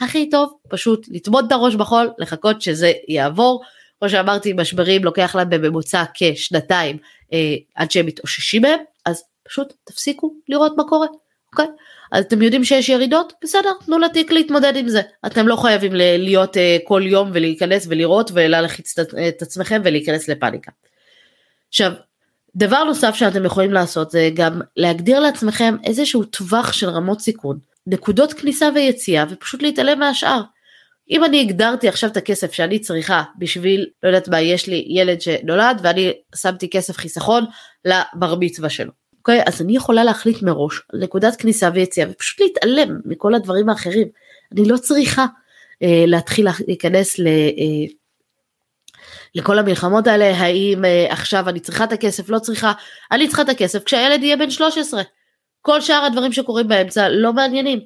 הכי טוב פשוט לטמון את הראש בחול, לחכות שזה יעבור. כמו שאמרתי, משברים לוקח להם בממוצע כשנתיים אה, עד שהם מתאוששים מהם, אז פשוט תפסיקו לראות מה קורה, אוקיי? אז אתם יודעים שיש ירידות? בסדר, תנו לתיק להתמודד עם זה. אתם לא חייבים להיות אה, כל יום ולהיכנס ולראות ולהלחיץ את, את עצמכם ולהיכנס לפאניקה. עכשיו, דבר נוסף שאתם יכולים לעשות זה גם להגדיר לעצמכם איזשהו טווח של רמות סיכון נקודות כניסה ויציאה ופשוט להתעלם מהשאר. אם אני הגדרתי עכשיו את הכסף שאני צריכה בשביל, לא יודעת מה, יש לי ילד שנולד ואני שמתי כסף חיסכון לבר מצווה שלו. אוקיי? אז אני יכולה להחליט מראש על נקודת כניסה ויציאה ופשוט להתעלם מכל הדברים האחרים. אני לא צריכה אה, להתחיל להיכנס ל... אה, לכל המלחמות האלה, האם אה, עכשיו אני צריכה את הכסף, לא צריכה, אני צריכה את הכסף כשהילד יהיה בן 13. כל שאר הדברים שקורים באמצע לא מעניינים.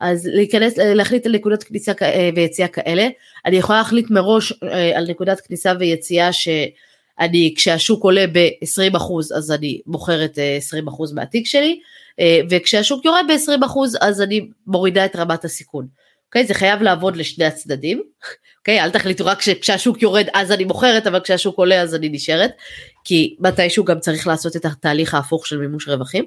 אז להיכנס, להחליט על נקודת כניסה אה, ויציאה כאלה, אני יכולה להחליט מראש אה, על נקודת כניסה ויציאה שאני, כשהשוק עולה ב-20% אז אני מוכרת 20% אה, מהתיק שלי, וכשהשוק יורד ב-20% אז אני מורידה את רמת הסיכון. אוקיי? זה חייב לעבוד לשני הצדדים. אוקיי? אל תחליטו רק כשהשוק יורד אז אני מוכרת, אבל כשהשוק עולה אז אני נשארת, כי מתישהו גם צריך לעשות את התהליך ההפוך של מימוש רווחים.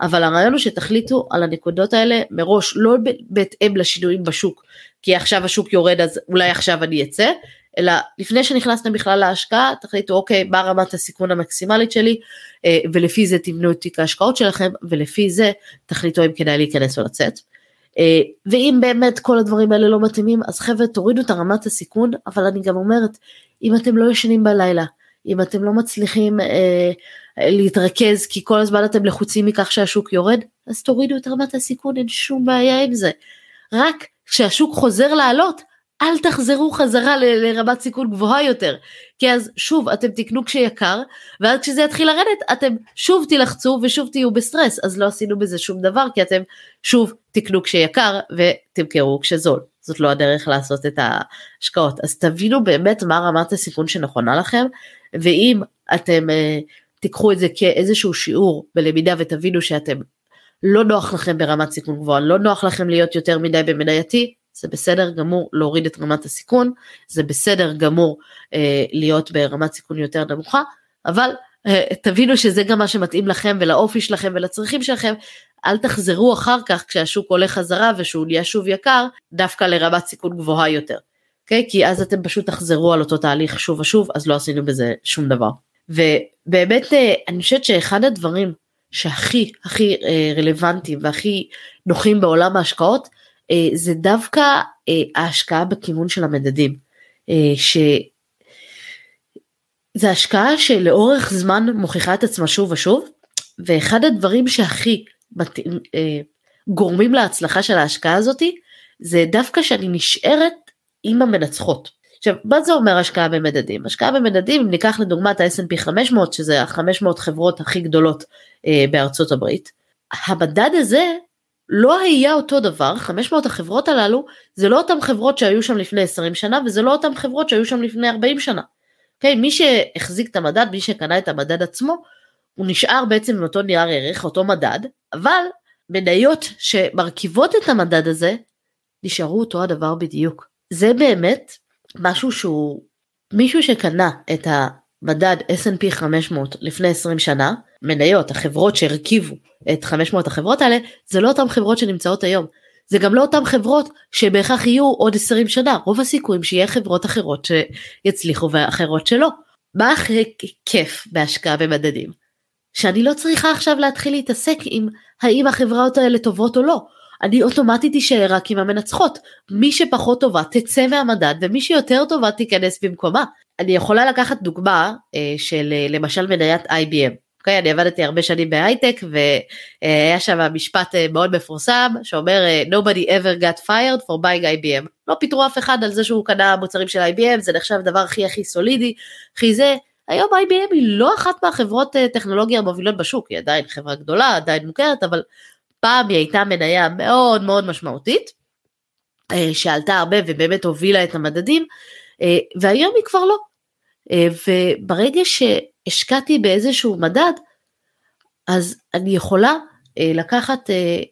אבל הרעיון הוא שתחליטו על הנקודות האלה מראש, לא בהתאם לשינויים בשוק, כי עכשיו השוק יורד אז אולי עכשיו אני אצא, אלא לפני שנכנסתם בכלל להשקעה, תחליטו אוקיי, מה רמת הסיכון המקסימלית שלי, אה, ולפי זה תבנו את תיק ההשקעות שלכם, ולפי זה תחליטו אם כדאי להיכנס או לצאת. אה, ואם באמת כל הדברים האלה לא מתאימים, אז חבר'ה תורידו את רמת הסיכון, אבל אני גם אומרת, אם אתם לא ישנים בלילה, אם אתם לא מצליחים אה, להתרכז כי כל הזמן אתם לחוצים מכך שהשוק יורד, אז תורידו את רמת הסיכון, אין שום בעיה עם זה. רק כשהשוק חוזר לעלות, אל תחזרו חזרה ל- לרמת סיכון גבוהה יותר, כי אז שוב אתם תקנו כשיקר, ואז כשזה יתחיל לרדת אתם שוב תילחצו ושוב תהיו בסטרס, אז לא עשינו בזה שום דבר, כי אתם שוב תקנו כשיקר ותמכרו כשזול. זאת לא הדרך לעשות את ההשקעות. אז תבינו באמת מה רמת הסיכון שנכונה לכם, ואם אתם uh, תיקחו את זה כאיזשהו שיעור בלמידה ותבינו שאתם לא נוח לכם ברמת סיכון גבוהה, לא נוח לכם להיות יותר מדי במנייתי, זה בסדר גמור להוריד את רמת הסיכון, זה בסדר גמור אה, להיות ברמת סיכון יותר נמוכה, אבל אה, תבינו שזה גם מה שמתאים לכם ולאופי שלכם ולצרכים שלכם, אל תחזרו אחר כך כשהשוק עולה חזרה ושהוא נהיה שוב יקר, דווקא לרמת סיכון גבוהה יותר. Okay? אוקיי? כי אז אתם פשוט תחזרו על אותו תהליך שוב ושוב, אז לא עשינו בזה שום דבר. ובאמת אה, אני חושבת שאחד הדברים שהכי הכי אה, רלוונטיים והכי נוחים בעולם ההשקעות אה, זה דווקא ההשקעה בכיוון של המדדים. ש... זה השקעה שלאורך זמן מוכיחה את עצמה שוב ושוב, ואחד הדברים שהכי מת... גורמים להצלחה של ההשקעה הזאתי, זה דווקא שאני נשארת עם המנצחות. עכשיו, מה זה אומר השקעה במדדים? השקעה במדדים, אם ניקח לדוגמה את ה-S&P 500, שזה ה-500 חברות הכי גדולות אה, בארצות הברית, המדד הזה לא היה אותו דבר, 500 החברות הללו זה לא אותן חברות שהיו שם לפני 20 שנה וזה לא אותן חברות שהיו שם לפני 40 שנה. Okay, אוקיי? מי שהחזיק את המדד, מי שקנה את המדד עצמו, הוא נשאר בעצם עם אותו נייר ערך, אותו מדד, אבל מניות שמרכיבות את המדד הזה, נשארו אותו הדבר בדיוק. זה באמת משהו שהוא, מישהו שקנה את המדד S&P 500 לפני 20 שנה, מניות, החברות שהרכיבו את 500 החברות האלה, זה לא אותן חברות שנמצאות היום. זה גם לא אותן חברות שבהכרח יהיו עוד 20 שנה, רוב הסיכויים שיהיה חברות אחרות שיצליחו ואחרות שלא. מה הכי כיף בהשקעה במדדים? שאני לא צריכה עכשיו להתחיל להתעסק עם האם החברות האלה טובות או לא. אני אוטומטית אשאר רק עם המנצחות. מי שפחות טובה תצא מהמדד ומי שיותר טובה תיכנס במקומה. אני יכולה לקחת דוגמה אה, של אה, למשל מניית IBM. אוקיי, אני עבדתי הרבה שנים בהייטק והיה שם משפט אה, מאוד מפורסם שאומר nobody ever got fired for buying IBM. לא פיטרו אף אחד על זה שהוא קנה מוצרים של IBM, זה נחשב דבר הכי הכי סולידי, הכי זה. היום IBM היא לא אחת מהחברות אה, טכנולוגיה המובילות בשוק, היא עדיין חברה גדולה, עדיין מוכרת, אבל פעם היא הייתה מניה מאוד מאוד משמעותית, שעלתה הרבה ובאמת הובילה את המדדים, והיום היא כבר לא. וברגע ש... השקעתי באיזשהו מדד, אז אני יכולה אה, לקחת אה,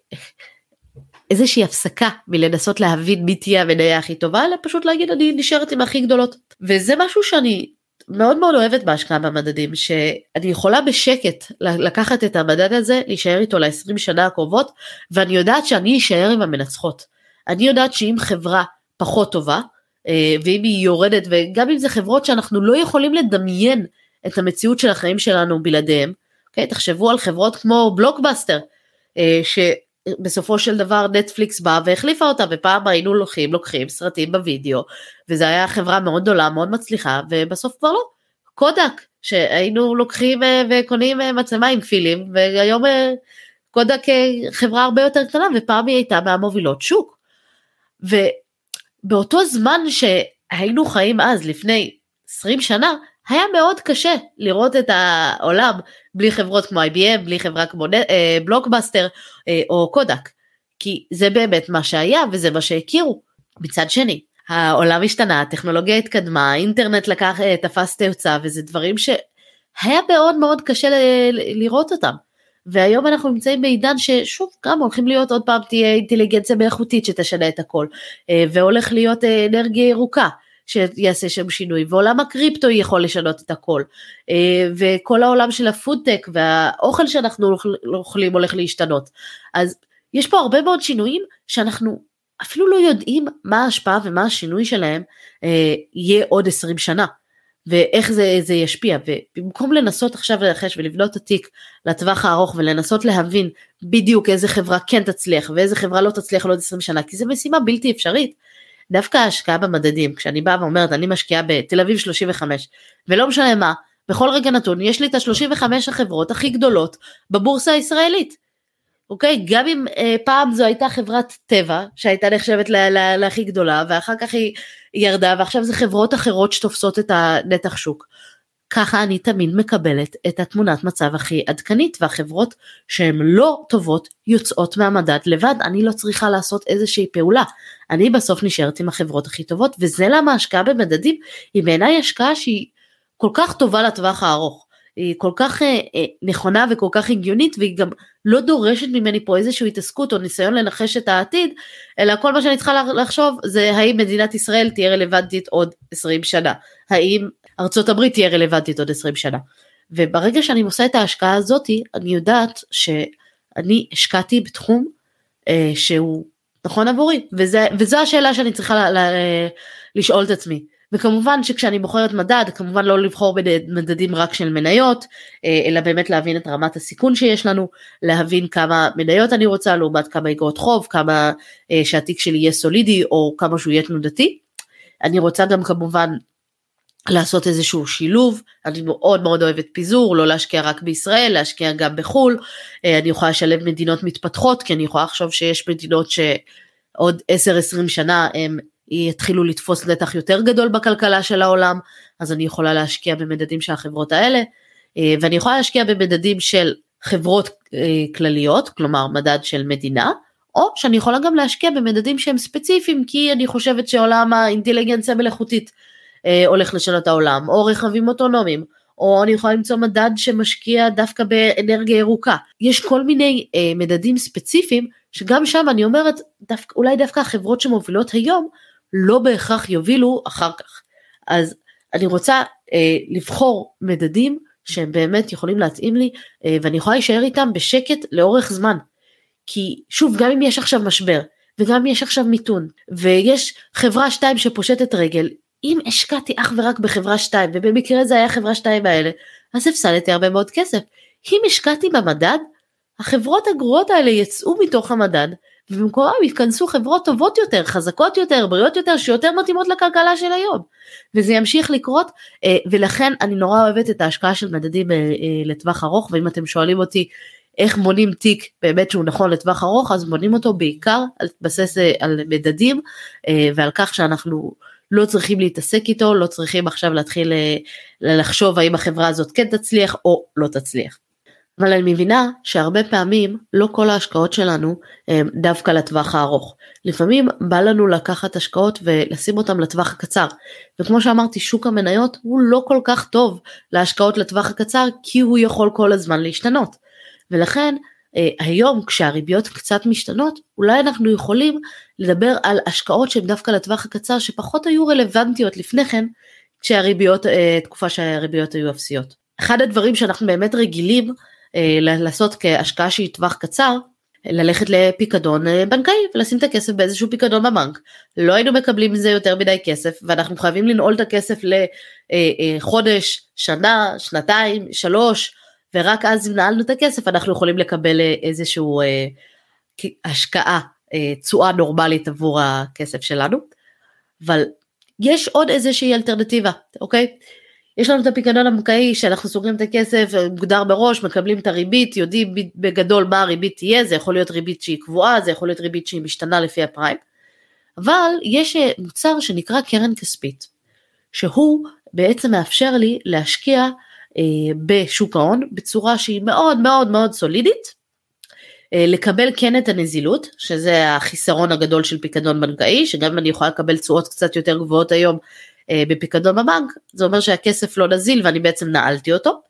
איזושהי הפסקה מלנסות להבין מי תהיה המניה הכי טובה, אלא פשוט להגיד אני נשארת עם הכי גדולות. וזה משהו שאני מאוד מאוד אוהבת בהשקעה במדדים, שאני יכולה בשקט לקחת את המדד הזה, להישאר איתו ל-20 שנה הקרובות, ואני יודעת שאני אשאר עם המנצחות. אני יודעת שאם חברה פחות טובה, אה, ואם היא יורדת, וגם אם זה חברות שאנחנו לא יכולים לדמיין את המציאות של החיים שלנו בלעדיהם. Okay, אוקיי? תחשבו על חברות כמו בלוקבאסטר, אה, שבסופו של דבר נטפליקס באה והחליפה אותה, ופעם היינו לוקחים, לוקחים סרטים בווידאו, וזו הייתה חברה מאוד גדולה, מאוד מצליחה, ובסוף כבר לא. קודק, שהיינו לוקחים אה, וקונים אה, מצלמה עם פילים, והיום קודק חברה הרבה יותר קטנה, ופעם היא הייתה מהמובילות שוק. ובאותו זמן שהיינו חיים אז, לפני 20 שנה, היה מאוד קשה לראות את העולם בלי חברות כמו IBM, בלי חברה כמו אה, בלוקבאסטר אה, או קודק, כי זה באמת מה שהיה וזה מה שהכירו. מצד שני, העולם השתנה, הטכנולוגיה התקדמה, האינטרנט לקח, אה, תפס תאוצה וזה דברים שהיה מאוד מאוד קשה ל- לראות אותם. והיום אנחנו נמצאים בעידן ששוב גם הולכים להיות עוד פעם תהיה אינטליגנציה מלאכותית שתשנה את הכל והולך להיות אנרגיה ירוקה שיעשה שם שינוי ועולם הקריפטו יכול לשנות את הכל אה, וכל העולם של הפודטק והאוכל שאנחנו אוכלים הולך להשתנות אז יש פה הרבה מאוד שינויים שאנחנו אפילו לא יודעים מה ההשפעה ומה השינוי שלהם יהיה עוד 20 שנה. ואיך זה, זה ישפיע ובמקום לנסות עכשיו לנחש ולבנות את התיק לטווח הארוך ולנסות להבין בדיוק איזה חברה כן תצליח ואיזה חברה לא תצליח לעוד 20 שנה כי זו משימה בלתי אפשרית. דווקא ההשקעה במדדים כשאני באה ואומרת אני משקיעה בתל אביב 35 ולא משנה מה בכל רגע נתון יש לי את ה-35 החברות הכי גדולות בבורסה הישראלית. אוקיי? גם אם אה, פעם זו הייתה חברת טבע שהייתה נחשבת להכי גדולה ואחר כך היא ירדה ועכשיו זה חברות אחרות שתופסות את הנתח שוק. ככה אני תמיד מקבלת את התמונת מצב הכי עדכנית והחברות שהן לא טובות יוצאות מהמדד לבד. אני לא צריכה לעשות איזושהי פעולה. אני בסוף נשארת עם החברות הכי טובות וזה למה השקעה במדדים היא בעיניי השקעה שהיא כל כך טובה לטווח הארוך. היא כל כך אה, אה, נכונה וכל כך הגיונית והיא גם לא דורשת ממני פה איזושהי התעסקות או ניסיון לנחש את העתיד אלא כל מה שאני צריכה לחשוב זה האם מדינת ישראל תהיה רלוונטית עוד 20 שנה. האם ארצות הברית תהיה רלוונטית עוד 20 שנה וברגע שאני עושה את ההשקעה הזאתי אני יודעת שאני השקעתי בתחום אה, שהוא נכון עבורי וזה, וזו השאלה שאני צריכה ל, ל, לשאול את עצמי וכמובן שכשאני בוחרת מדד כמובן לא לבחור במדדים רק של מניות אה, אלא באמת להבין את רמת הסיכון שיש לנו להבין כמה מניות אני רוצה לעומת כמה אגרות חוב כמה אה, שהתיק שלי יהיה סולידי או כמה שהוא יהיה תנודתי. אני רוצה גם כמובן לעשות איזשהו שילוב, אני מאוד מאוד אוהבת פיזור, לא להשקיע רק בישראל, להשקיע גם בחו"ל, אה, אני יכולה לשלב מדינות מתפתחות, כי אני יכולה לחשוב שיש מדינות שעוד 10-20 שנה הם יתחילו לתפוס נתח יותר גדול בכלכלה של העולם, אז אני יכולה להשקיע במדדים של החברות האלה, אה, ואני יכולה להשקיע במדדים של חברות אה, כלליות, כלומר מדד של מדינה, או שאני יכולה גם להשקיע במדדים שהם ספציפיים, כי אני חושבת שעולם האינטליגנציה מלאכותית אה, הולך לשנות העולם, או רכבים אוטונומיים, או אני יכולה למצוא מדד שמשקיע דווקא באנרגיה ירוקה. יש כל מיני אה, מדדים ספציפיים שגם שם אני אומרת דווקא, אולי דווקא החברות שמובילות היום לא בהכרח יובילו אחר כך. אז אני רוצה אה, לבחור מדדים שהם באמת יכולים להתאים לי אה, ואני יכולה להישאר איתם בשקט לאורך זמן. כי שוב גם אם יש עכשיו משבר וגם יש עכשיו מיתון ויש חברה שתיים שפושטת רגל אם השקעתי אך ורק בחברה שתיים ובמקרה זה היה חברה שתיים האלה אז הפסדתי הרבה מאוד כסף. אם השקעתי במדד החברות הגרועות האלה יצאו מתוך המדד ובמקומם יתכנסו חברות טובות יותר, חזקות יותר, בריאות יותר, שיותר מתאימות לכלכלה של היום. וזה ימשיך לקרות, אה, ולכן אני נורא אוהבת את ההשקעה של מדדים אה, אה, לטווח ארוך, ואם אתם שואלים אותי איך מונים תיק באמת שהוא נכון לטווח ארוך, אז מונים אותו בעיקר על התבסס על מדדים, ועל כך שאנחנו לא צריכים להתעסק איתו, לא צריכים עכשיו להתחיל לחשוב האם החברה הזאת כן תצליח או לא תצליח. אבל אני מבינה שהרבה פעמים לא כל ההשקעות שלנו הם דווקא לטווח הארוך. לפעמים בא לנו לקחת השקעות ולשים אותם לטווח הקצר. וכמו שאמרתי שוק המניות הוא לא כל כך טוב להשקעות לטווח הקצר כי הוא יכול כל הזמן להשתנות. ולכן אה, היום כשהריביות קצת משתנות אולי אנחנו יכולים לדבר על השקעות שהן דווקא לטווח הקצר שפחות היו רלוונטיות לפני כן כשהריביות, אה, תקופה שהריביות היו אפסיות. אחד הדברים שאנחנו באמת רגילים אה, לעשות כהשקעה שהיא טווח קצר, ללכת לפיקדון אה, בנקאי ולשים את הכסף באיזשהו פיקדון בבנק. לא היינו מקבלים מזה יותר מדי כסף ואנחנו חייבים לנעול את הכסף לחודש, שנה, שנתיים, שלוש ורק אז אם נעלנו את הכסף אנחנו יכולים לקבל איזשהו השקעה, תשואה נורמלית עבור הכסף שלנו. אבל יש עוד איזושהי אלטרנטיבה, אוקיי? יש לנו את הפיקדון הבנקאי שאנחנו סוגרים את הכסף, מוגדר מראש, מקבלים את הריבית, יודעים בגדול מה הריבית תהיה, זה יכול להיות ריבית שהיא קבועה, זה יכול להיות ריבית שהיא משתנה לפי הפריים, אבל יש אה, מוצר שנקרא קרן כספית, שהוא בעצם מאפשר לי להשקיע אה, בשוק ההון בצורה שהיא מאוד מאוד מאוד סולידית, אה, לקבל כן את הנזילות, שזה החיסרון הגדול של פיקדון בנקאי, שגם אם אני יכולה לקבל תשואות קצת יותר גבוהות היום, אה, בפיקדון בבנק, זה אומר שהכסף לא נזיל ואני בעצם נעלתי אותו,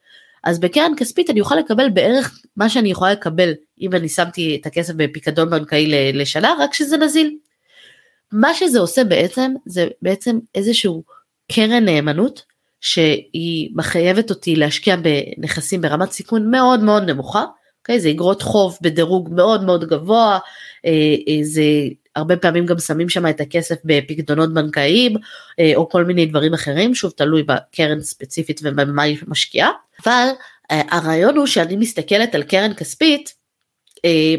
אז בקרן כספית אני אוכל לקבל בערך מה שאני יכולה לקבל אם אני שמתי את הכסף בפיקדון בנקאי לשנה, רק שזה נזיל. מה שזה עושה בעצם, זה בעצם איזשהו קרן נאמנות, שהיא מחייבת אותי להשקיע בנכסים ברמת סיכון מאוד מאוד נמוכה, אוקיי? זה אגרות חוב בדירוג מאוד מאוד גבוה, אה, אה, זה הרבה פעמים גם שמים שם את הכסף בפקדונות בנקאיים אה, או כל מיני דברים אחרים, שוב תלוי בקרן ספציפית ובמה היא משקיעה, אבל הרעיון הוא שאני מסתכלת על קרן כספית,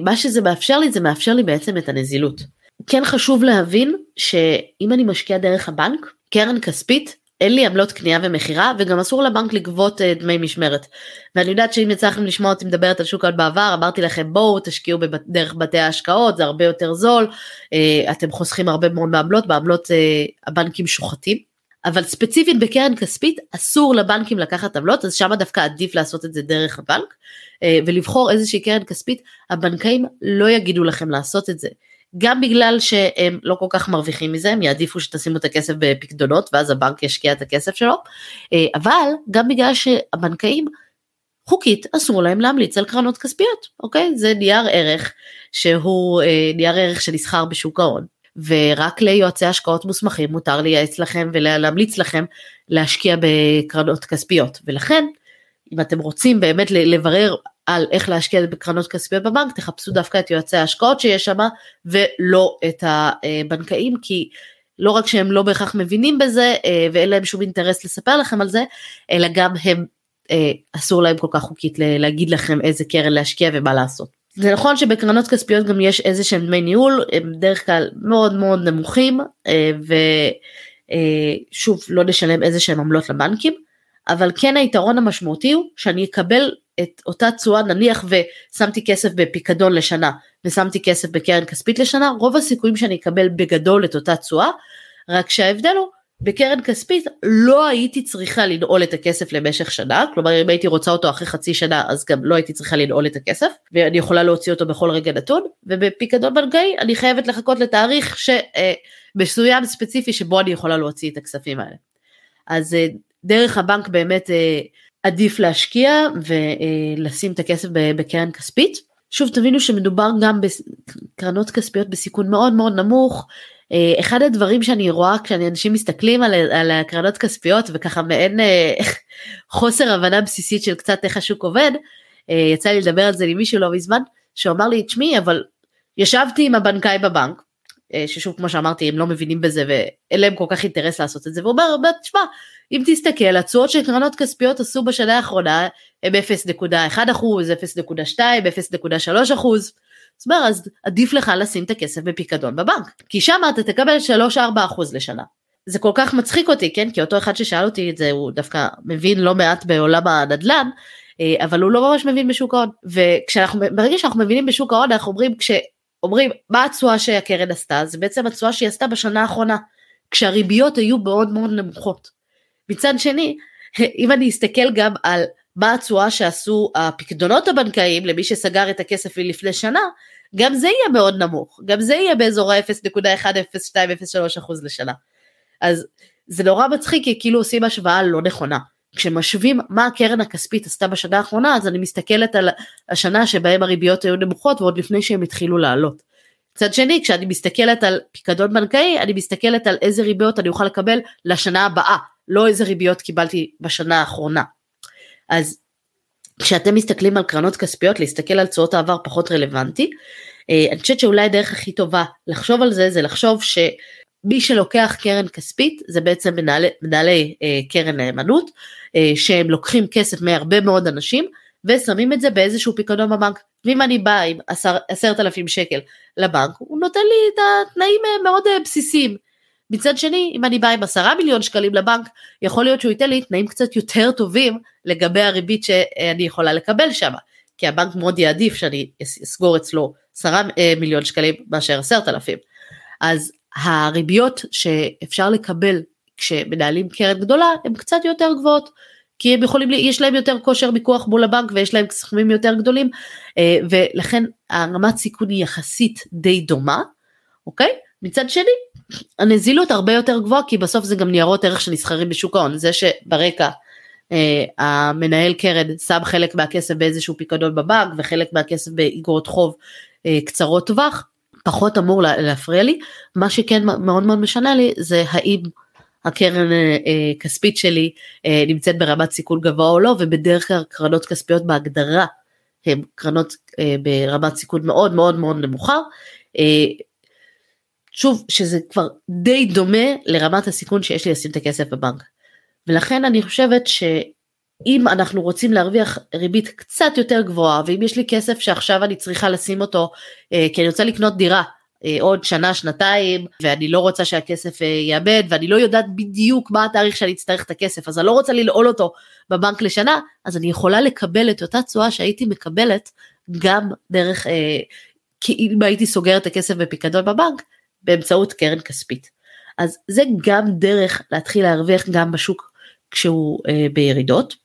מה שזה מאפשר לי זה מאפשר לי בעצם את הנזילות. כן חשוב להבין שאם אני משקיע דרך הבנק, קרן כספית אין לי עמלות קנייה ומכירה וגם אסור לבנק לגבות uh, דמי משמרת. ואני יודעת שאם יצא לכם לשמוע אותי מדברת על שוק ההון בעבר אמרתי לכם בואו תשקיעו דרך בתי ההשקעות זה הרבה יותר זול uh, אתם חוסכים הרבה מאוד מעמלות בעמלות uh, הבנקים שוחטים. אבל ספציפית בקרן כספית אסור לבנקים לקחת עמלות אז שם דווקא עדיף לעשות את זה דרך הבנק ולבחור איזושהי קרן כספית הבנקאים לא יגידו לכם לעשות את זה. גם בגלל שהם לא כל כך מרוויחים מזה, הם יעדיפו שתשימו את הכסף בפקדונות ואז הבנק ישקיע את הכסף שלו, אה, אבל גם בגלל שהבנקאים חוקית אסור להם להמליץ על קרנות כספיות, אוקיי? זה נייר ערך שהוא אה, נייר ערך שנסחר בשוק ההון. ורק ליועצי השקעות מוסמכים מותר לייעץ לכם ולהמליץ לכם להשקיע בקרנות כספיות ולכן אם אתם רוצים באמת לברר על איך להשקיע בקרנות כספיות בבנק, תחפשו דווקא את יועצי ההשקעות שיש שם ולא את הבנקאים, כי לא רק שהם לא בהכרח מבינים בזה אה, ואין להם שום אינטרס לספר לכם על זה, אלא גם הם אה, אסור להם כל כך חוקית להגיד לכם איזה קרן להשקיע ומה לעשות. זה נכון שבקרנות כספיות גם יש איזה שהם דמי ניהול, הם בדרך כלל מאוד מאוד נמוכים, אה, ושוב לא נשלם איזה שהם עמלות לבנקים, אבל כן היתרון המשמעותי הוא שאני אקבל את אותה תשואה נניח ושמתי כסף בפיקדון לשנה ושמתי כסף בקרן כספית לשנה רוב הסיכויים שאני אקבל בגדול את אותה תשואה רק שההבדל הוא בקרן כספית לא הייתי צריכה לנעול את הכסף למשך שנה כלומר אם הייתי רוצה אותו אחרי חצי שנה אז גם לא הייתי צריכה לנעול את הכסף ואני יכולה להוציא אותו בכל רגע נתון ובפיקדון בנקאי אני חייבת לחכות לתאריך שמסוים ספציפי שבו אני יכולה להוציא את הכספים האלה. אז אה, דרך הבנק באמת אה, עדיף להשקיע ולשים את הכסף בקרן כספית. שוב תבינו שמדובר גם בקרנות כספיות בסיכון מאוד מאוד נמוך. אה, אחד הדברים שאני רואה כשאנשים מסתכלים על, על הקרנות כספיות וככה מעין אה, <laughs> חוסר הבנה בסיסית של קצת איך השוק עובד, יצא לי לדבר על זה עם מישהו לא מזמן, שהוא אמר לי, תשמעי, אבל ישבתי עם הבנקאי בבנק, ששוב כמו שאמרתי הם לא מבינים בזה ואין להם כל כך אינטרס לעשות את זה, והוא אומר, תשמע, אם תסתכל, התשואות של קרנות כספיות עשו בשנה האחרונה הם 0.1 אחוז, 0.2, 0.3 אחוז. זאת אומרת, אז עדיף לך לשים את הכסף בפיקדון בבנק, כי שם אתה תקבל 3-4 אחוז לשנה. זה כל כך מצחיק אותי, כן? כי אותו אחד ששאל אותי את זה, הוא דווקא מבין לא מעט בעולם הנדל"ן, אה, אבל הוא לא ממש מבין בשוק ההון. וכשאנחנו, ברגע שאנחנו מבינים בשוק ההון, אנחנו אומרים, כשאומרים מה התשואה שהקרן עשתה, זה בעצם התשואה שהיא עשתה בשנה האחרונה, כשהריביות היו מאוד מאוד נמוכות. מצד שני, אם אני אסתכל גם על מה התשואה שעשו הפקדונות הבנקאיים למי שסגר את הכסף לפני שנה, גם זה יהיה מאוד נמוך, גם זה יהיה באזור ה-0.1, אחוז לשנה. אז זה נורא מצחיק כי כאילו עושים השוואה לא נכונה. כשמשווים מה הקרן הכספית עשתה בשנה האחרונה אז אני מסתכלת על השנה שבהם הריביות היו נמוכות ועוד לפני שהם התחילו לעלות. מצד שני כשאני מסתכלת על פיקדון בנקאי אני מסתכלת על איזה ריביות אני אוכל לקבל לשנה הבאה לא איזה ריביות קיבלתי בשנה האחרונה. אז כשאתם מסתכלים על קרנות כספיות להסתכל על תשואות העבר פחות רלוונטי. אה, אני חושבת שאולי הדרך הכי טובה לחשוב על זה זה לחשוב שמי שלוקח קרן כספית זה בעצם מנהלי, מנהלי אה, קרן נאמנות אה, שהם לוקחים כסף מהרבה מאוד אנשים ושמים את זה באיזשהו פיקדון בבנק. ואם אני באה עם עשרת אלפים שקל לבנק הוא נותן לי את התנאים אה, מאוד אה, בסיסיים. מצד שני, אם אני באה עם עשרה מיליון שקלים לבנק, יכול להיות שהוא ייתן לי תנאים קצת יותר טובים לגבי הריבית שאני יכולה לקבל שם, כי הבנק מאוד יעדיף שאני אסגור אצלו עשרה אה, מיליון שקלים מאשר עשרת אלפים. אז הריביות שאפשר לקבל כשמנהלים קרן גדולה הן קצת יותר גבוהות. כי הם יכולים, יש להם יותר כושר מיקוח מול הבנק ויש להם סכומים יותר גדולים אה, ולכן הרמת סיכון היא יחסית די דומה, אוקיי? מצד שני הנזילות הרבה יותר גבוהה כי בסוף זה גם ניירות ערך שנסחרים בשוק ההון זה שברקע אה, המנהל קרן שם חלק מהכסף באיזשהו פיקדון בבנק וחלק מהכסף באגרות חוב אה, קצרות טווח, פחות אמור להפריע לי. מה שכן מאוד מאוד משנה לי זה האם הקרן אה, כספית שלי נמצאת ברמת סיכון גבוה או לא, ובדרך כלל קרנות כספיות בהגדרה הן קרנות ברמת סיכון מאוד מאוד מאוד נמוכה. שוב, שזה כבר די דומה לרמת הסיכון שיש לי לשים את הכסף בבנק. ולכן אני חושבת שאם אנחנו רוצים להרוויח ריבית קצת יותר גבוהה ואם יש לי כסף שעכשיו אני צריכה לשים אותו אה, כי אני רוצה לקנות דירה אה, עוד שנה שנתיים ואני לא רוצה שהכסף אה, יאבד ואני לא יודעת בדיוק מה התאריך שאני אצטרך את הכסף אז אני לא רוצה לנעול אותו בבנק לשנה אז אני יכולה לקבל את אותה תשואה שהייתי מקבלת גם דרך אה, אם הייתי סוגר את הכסף בפיקדון בבנק באמצעות קרן כספית. אז זה גם דרך להתחיל להרוויח גם בשוק כשהוא אה, בירידות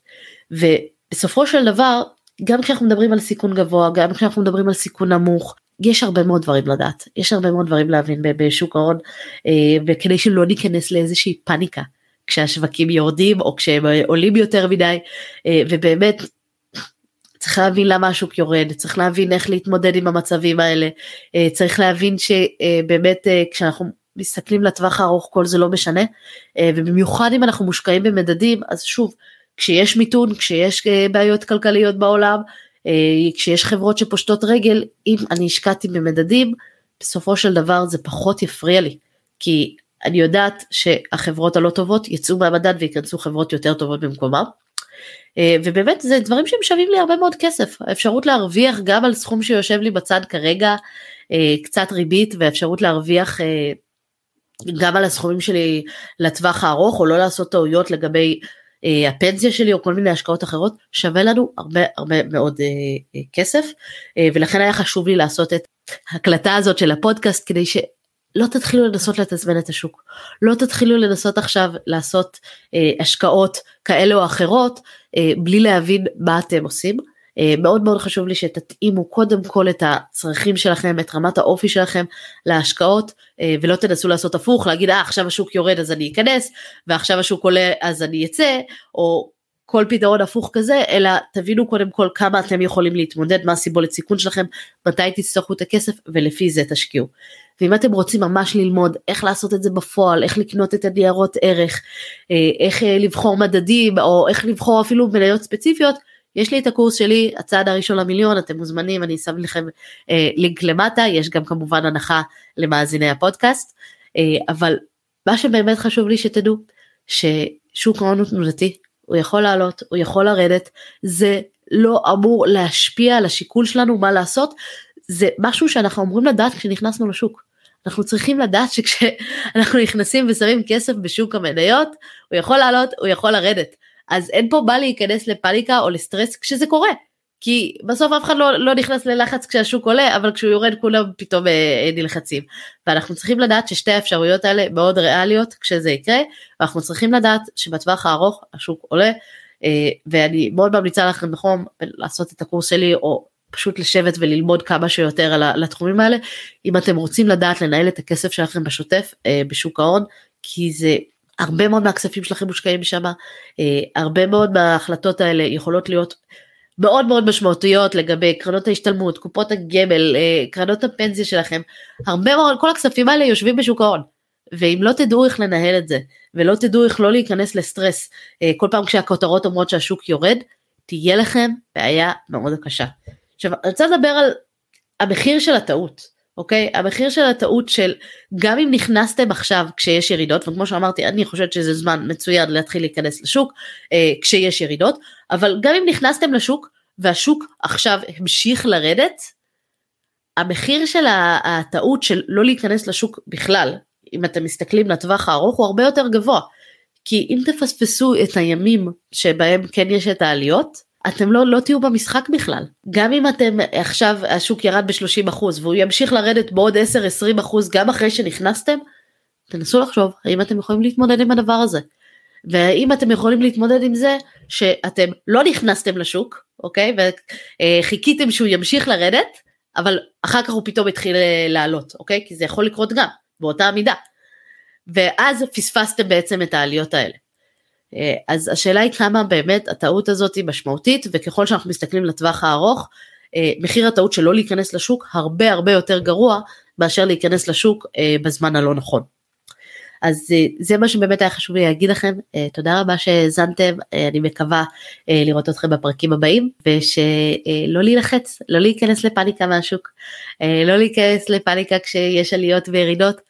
ובסופו של דבר גם כשאנחנו מדברים על סיכון גבוה גם כשאנחנו מדברים על סיכון נמוך יש הרבה מאוד דברים לדעת. יש הרבה מאוד דברים להבין בשוק ההון אה, וכדי שלא ניכנס לאיזושהי פאניקה כשהשווקים יורדים או כשהם עולים יותר מדי אה, ובאמת צריך להבין למה השוק יורד, צריך להבין איך להתמודד עם המצבים האלה, אה, צריך להבין שבאמת אה, כשאנחנו מסתכלים לטווח הארוך כל זה לא משנה, אה, ובמיוחד אם אנחנו מושקעים במדדים, אז שוב, כשיש מיתון, כשיש בעיות כלכליות בעולם, כשיש חברות שפושטות רגל, אם אני השקעתי במדדים, בסופו של דבר זה פחות יפריע לי, כי אני יודעת שהחברות הלא טובות יצאו מהמדד וייכנסו חברות יותר טובות במקומם. אה, ובאמת זה דברים שהם שווים לי הרבה מאוד כסף, האפשרות להרוויח גם על סכום שיושב לי בצד כרגע, אה, קצת ריבית ואפשרות להרוויח אה, גם על הסכומים שלי לטווח הארוך או לא לעשות טעויות לגבי הפנסיה שלי או כל מיני השקעות אחרות שווה לנו הרבה הרבה מאוד כסף ולכן היה חשוב לי לעשות את ההקלטה הזאת של הפודקאסט כדי שלא תתחילו לנסות לתזמן את השוק, לא תתחילו לנסות עכשיו לעשות אה, השקעות כאלה או אחרות אה, בלי להבין מה אתם עושים. אה, מאוד מאוד חשוב לי שתתאימו קודם כל את הצרכים שלכם, את רמת האופי שלכם להשקעות, אה, ולא תנסו לעשות הפוך, להגיד אה עכשיו השוק יורד אז אני אכנס, ועכשיו השוק עולה אז אני אצא, או כל פתרון הפוך כזה, אלא תבינו קודם כל כמה אתם יכולים להתמודד, מה הסיבולת סיכון שלכם, מתי תצטרכו את הכסף, ולפי זה תשקיעו. ואם אתם רוצים ממש ללמוד איך לעשות את זה בפועל, איך לקנות את הניירות ערך, אה, איך לבחור מדדים, או איך לבחור אפילו מניות ספציפיות, יש לי את הקורס שלי, הצעד הראשון למיליון, אתם מוזמנים, אני שם לכם אה, לינק למטה, יש גם כמובן הנחה למאזיני הפודקאסט, אה, אבל מה שבאמת חשוב לי שתדעו, ששוק ההון הוא תנודתי, הוא יכול לעלות, הוא יכול לרדת, זה לא אמור להשפיע על השיקול שלנו מה לעשות, זה משהו שאנחנו אמורים לדעת כשנכנסנו לשוק. אנחנו צריכים לדעת שכשאנחנו <laughs> נכנסים ושמים כסף בשוק המניות, הוא יכול לעלות, הוא יכול לרדת. אז אין פה בא להיכנס לפאניקה או לסטרס כשזה קורה. כי בסוף אף אחד לא, לא נכנס ללחץ כשהשוק עולה, אבל כשהוא יורד כולם פתאום אה, אה, נלחצים. ואנחנו צריכים לדעת ששתי האפשרויות האלה מאוד ריאליות כשזה יקרה, ואנחנו צריכים לדעת שבטווח הארוך השוק עולה, אה, ואני מאוד ממליצה לכם בחום לעשות את הקורס שלי, או פשוט לשבת וללמוד כמה שיותר על התחומים האלה, אם אתם רוצים לדעת לנהל את הכסף שלכם בשוטף אה, בשוק ההון, כי זה הרבה מאוד מהכספים שלכם מושקעים שם, אה, הרבה מאוד מההחלטות האלה יכולות להיות מאוד מאוד משמעותיות לגבי קרנות ההשתלמות, קופות הגמל, אה, קרנות הפנסיה שלכם, הרבה מאוד, כל הכספים האלה יושבים בשוק ההון. ואם לא תדעו איך לנהל את זה, ולא תדעו איך לא להיכנס לסטרס אה, כל פעם כשהכותרות אומרות שהשוק יורד, תהיה לכם בעיה מאוד קשה. עכשיו, אני רוצה לדבר על המחיר של הטעות. אוקיי? המחיר של הטעות של גם אם נכנסתם עכשיו כשיש ירידות, וכמו שאמרתי, אני חושבת שזה זמן מצוין להתחיל להיכנס לשוק אה, כשיש ירידות, אבל גם אם נכנסתם לשוק והשוק עכשיו המשיך לרדת, המחיר של הטעות של לא להיכנס לשוק בכלל, אם אתם מסתכלים לטווח הארוך, הוא הרבה יותר גבוה. כי אם תפספסו את הימים שבהם כן יש את העליות, אתם לא, לא תהיו במשחק בכלל. גם אם אתם עכשיו השוק ירד ב-30% והוא ימשיך לרדת בעוד 10-20% גם אחרי שנכנסתם, תנסו לחשוב האם אתם יכולים להתמודד עם הדבר הזה. והאם אתם יכולים להתמודד עם זה שאתם לא נכנסתם לשוק, אוקיי? וחיכיתם שהוא ימשיך לרדת, אבל אחר כך הוא פתאום התחיל אה, לעלות, אוקיי? כי זה יכול לקרות גם, באותה מידה. ואז פספסתם בעצם את העליות האלה. אז השאלה היא כמה באמת הטעות הזאת היא משמעותית וככל שאנחנו מסתכלים לטווח הארוך מחיר הטעות שלא להיכנס לשוק הרבה הרבה יותר גרוע מאשר להיכנס לשוק בזמן הלא נכון. אז אה, זה מה שבאמת היה חשוב לי להגיד לכם, אה, תודה רבה שהאזנתם, אה, אני מקווה לראות אתכם בפרקים הבאים, ושלא להילחץ, לא להיכנס לפאניקה מהשוק, לא להיכנס לפאניקה כשיש עליות וירידות,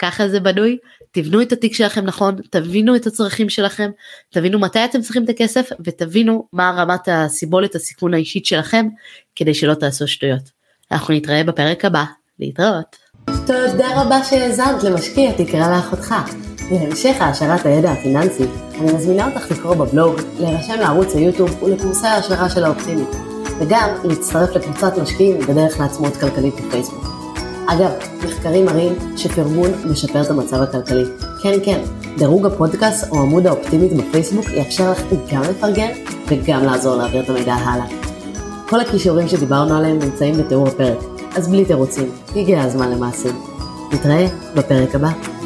ככה זה בנוי, תבנו את התיק שלכם נכון, תבינו את הצרכים שלכם, תבינו מתי אתם צריכים את הכסף, ותבינו מה רמת הסיבולת הסיכון האישית שלכם, כדי שלא תעשו שטויות. אנחנו נתראה בפרק הבא, להתראות. תודה רבה שהאזנת למשקיע תקרא לאחותך. להמשך העשרת הידע הפיננסי, אני מזמינה אותך לקרוא בבלוג, להירשם לערוץ היוטיוב ולקורסי ההשערה של האופטימית, וגם להצטרף לקבוצת משקיעים בדרך לעצמאות כלכלית בפייסבוק. אגב, מחקרים מראים שפרגון משפר את המצב הכלכלי. כן, כן, דירוג הפודקאסט או עמוד האופטימית בפייסבוק יאפשר לך גם לפרגן וגם לעזור להעביר את המידע הלאה. כל הכישורים שדיברנו עליהם נמצאים בתיאור הפרק, אז בלי תירוצים, הגיע הזמן למעשים. נתראה בפרק הבא.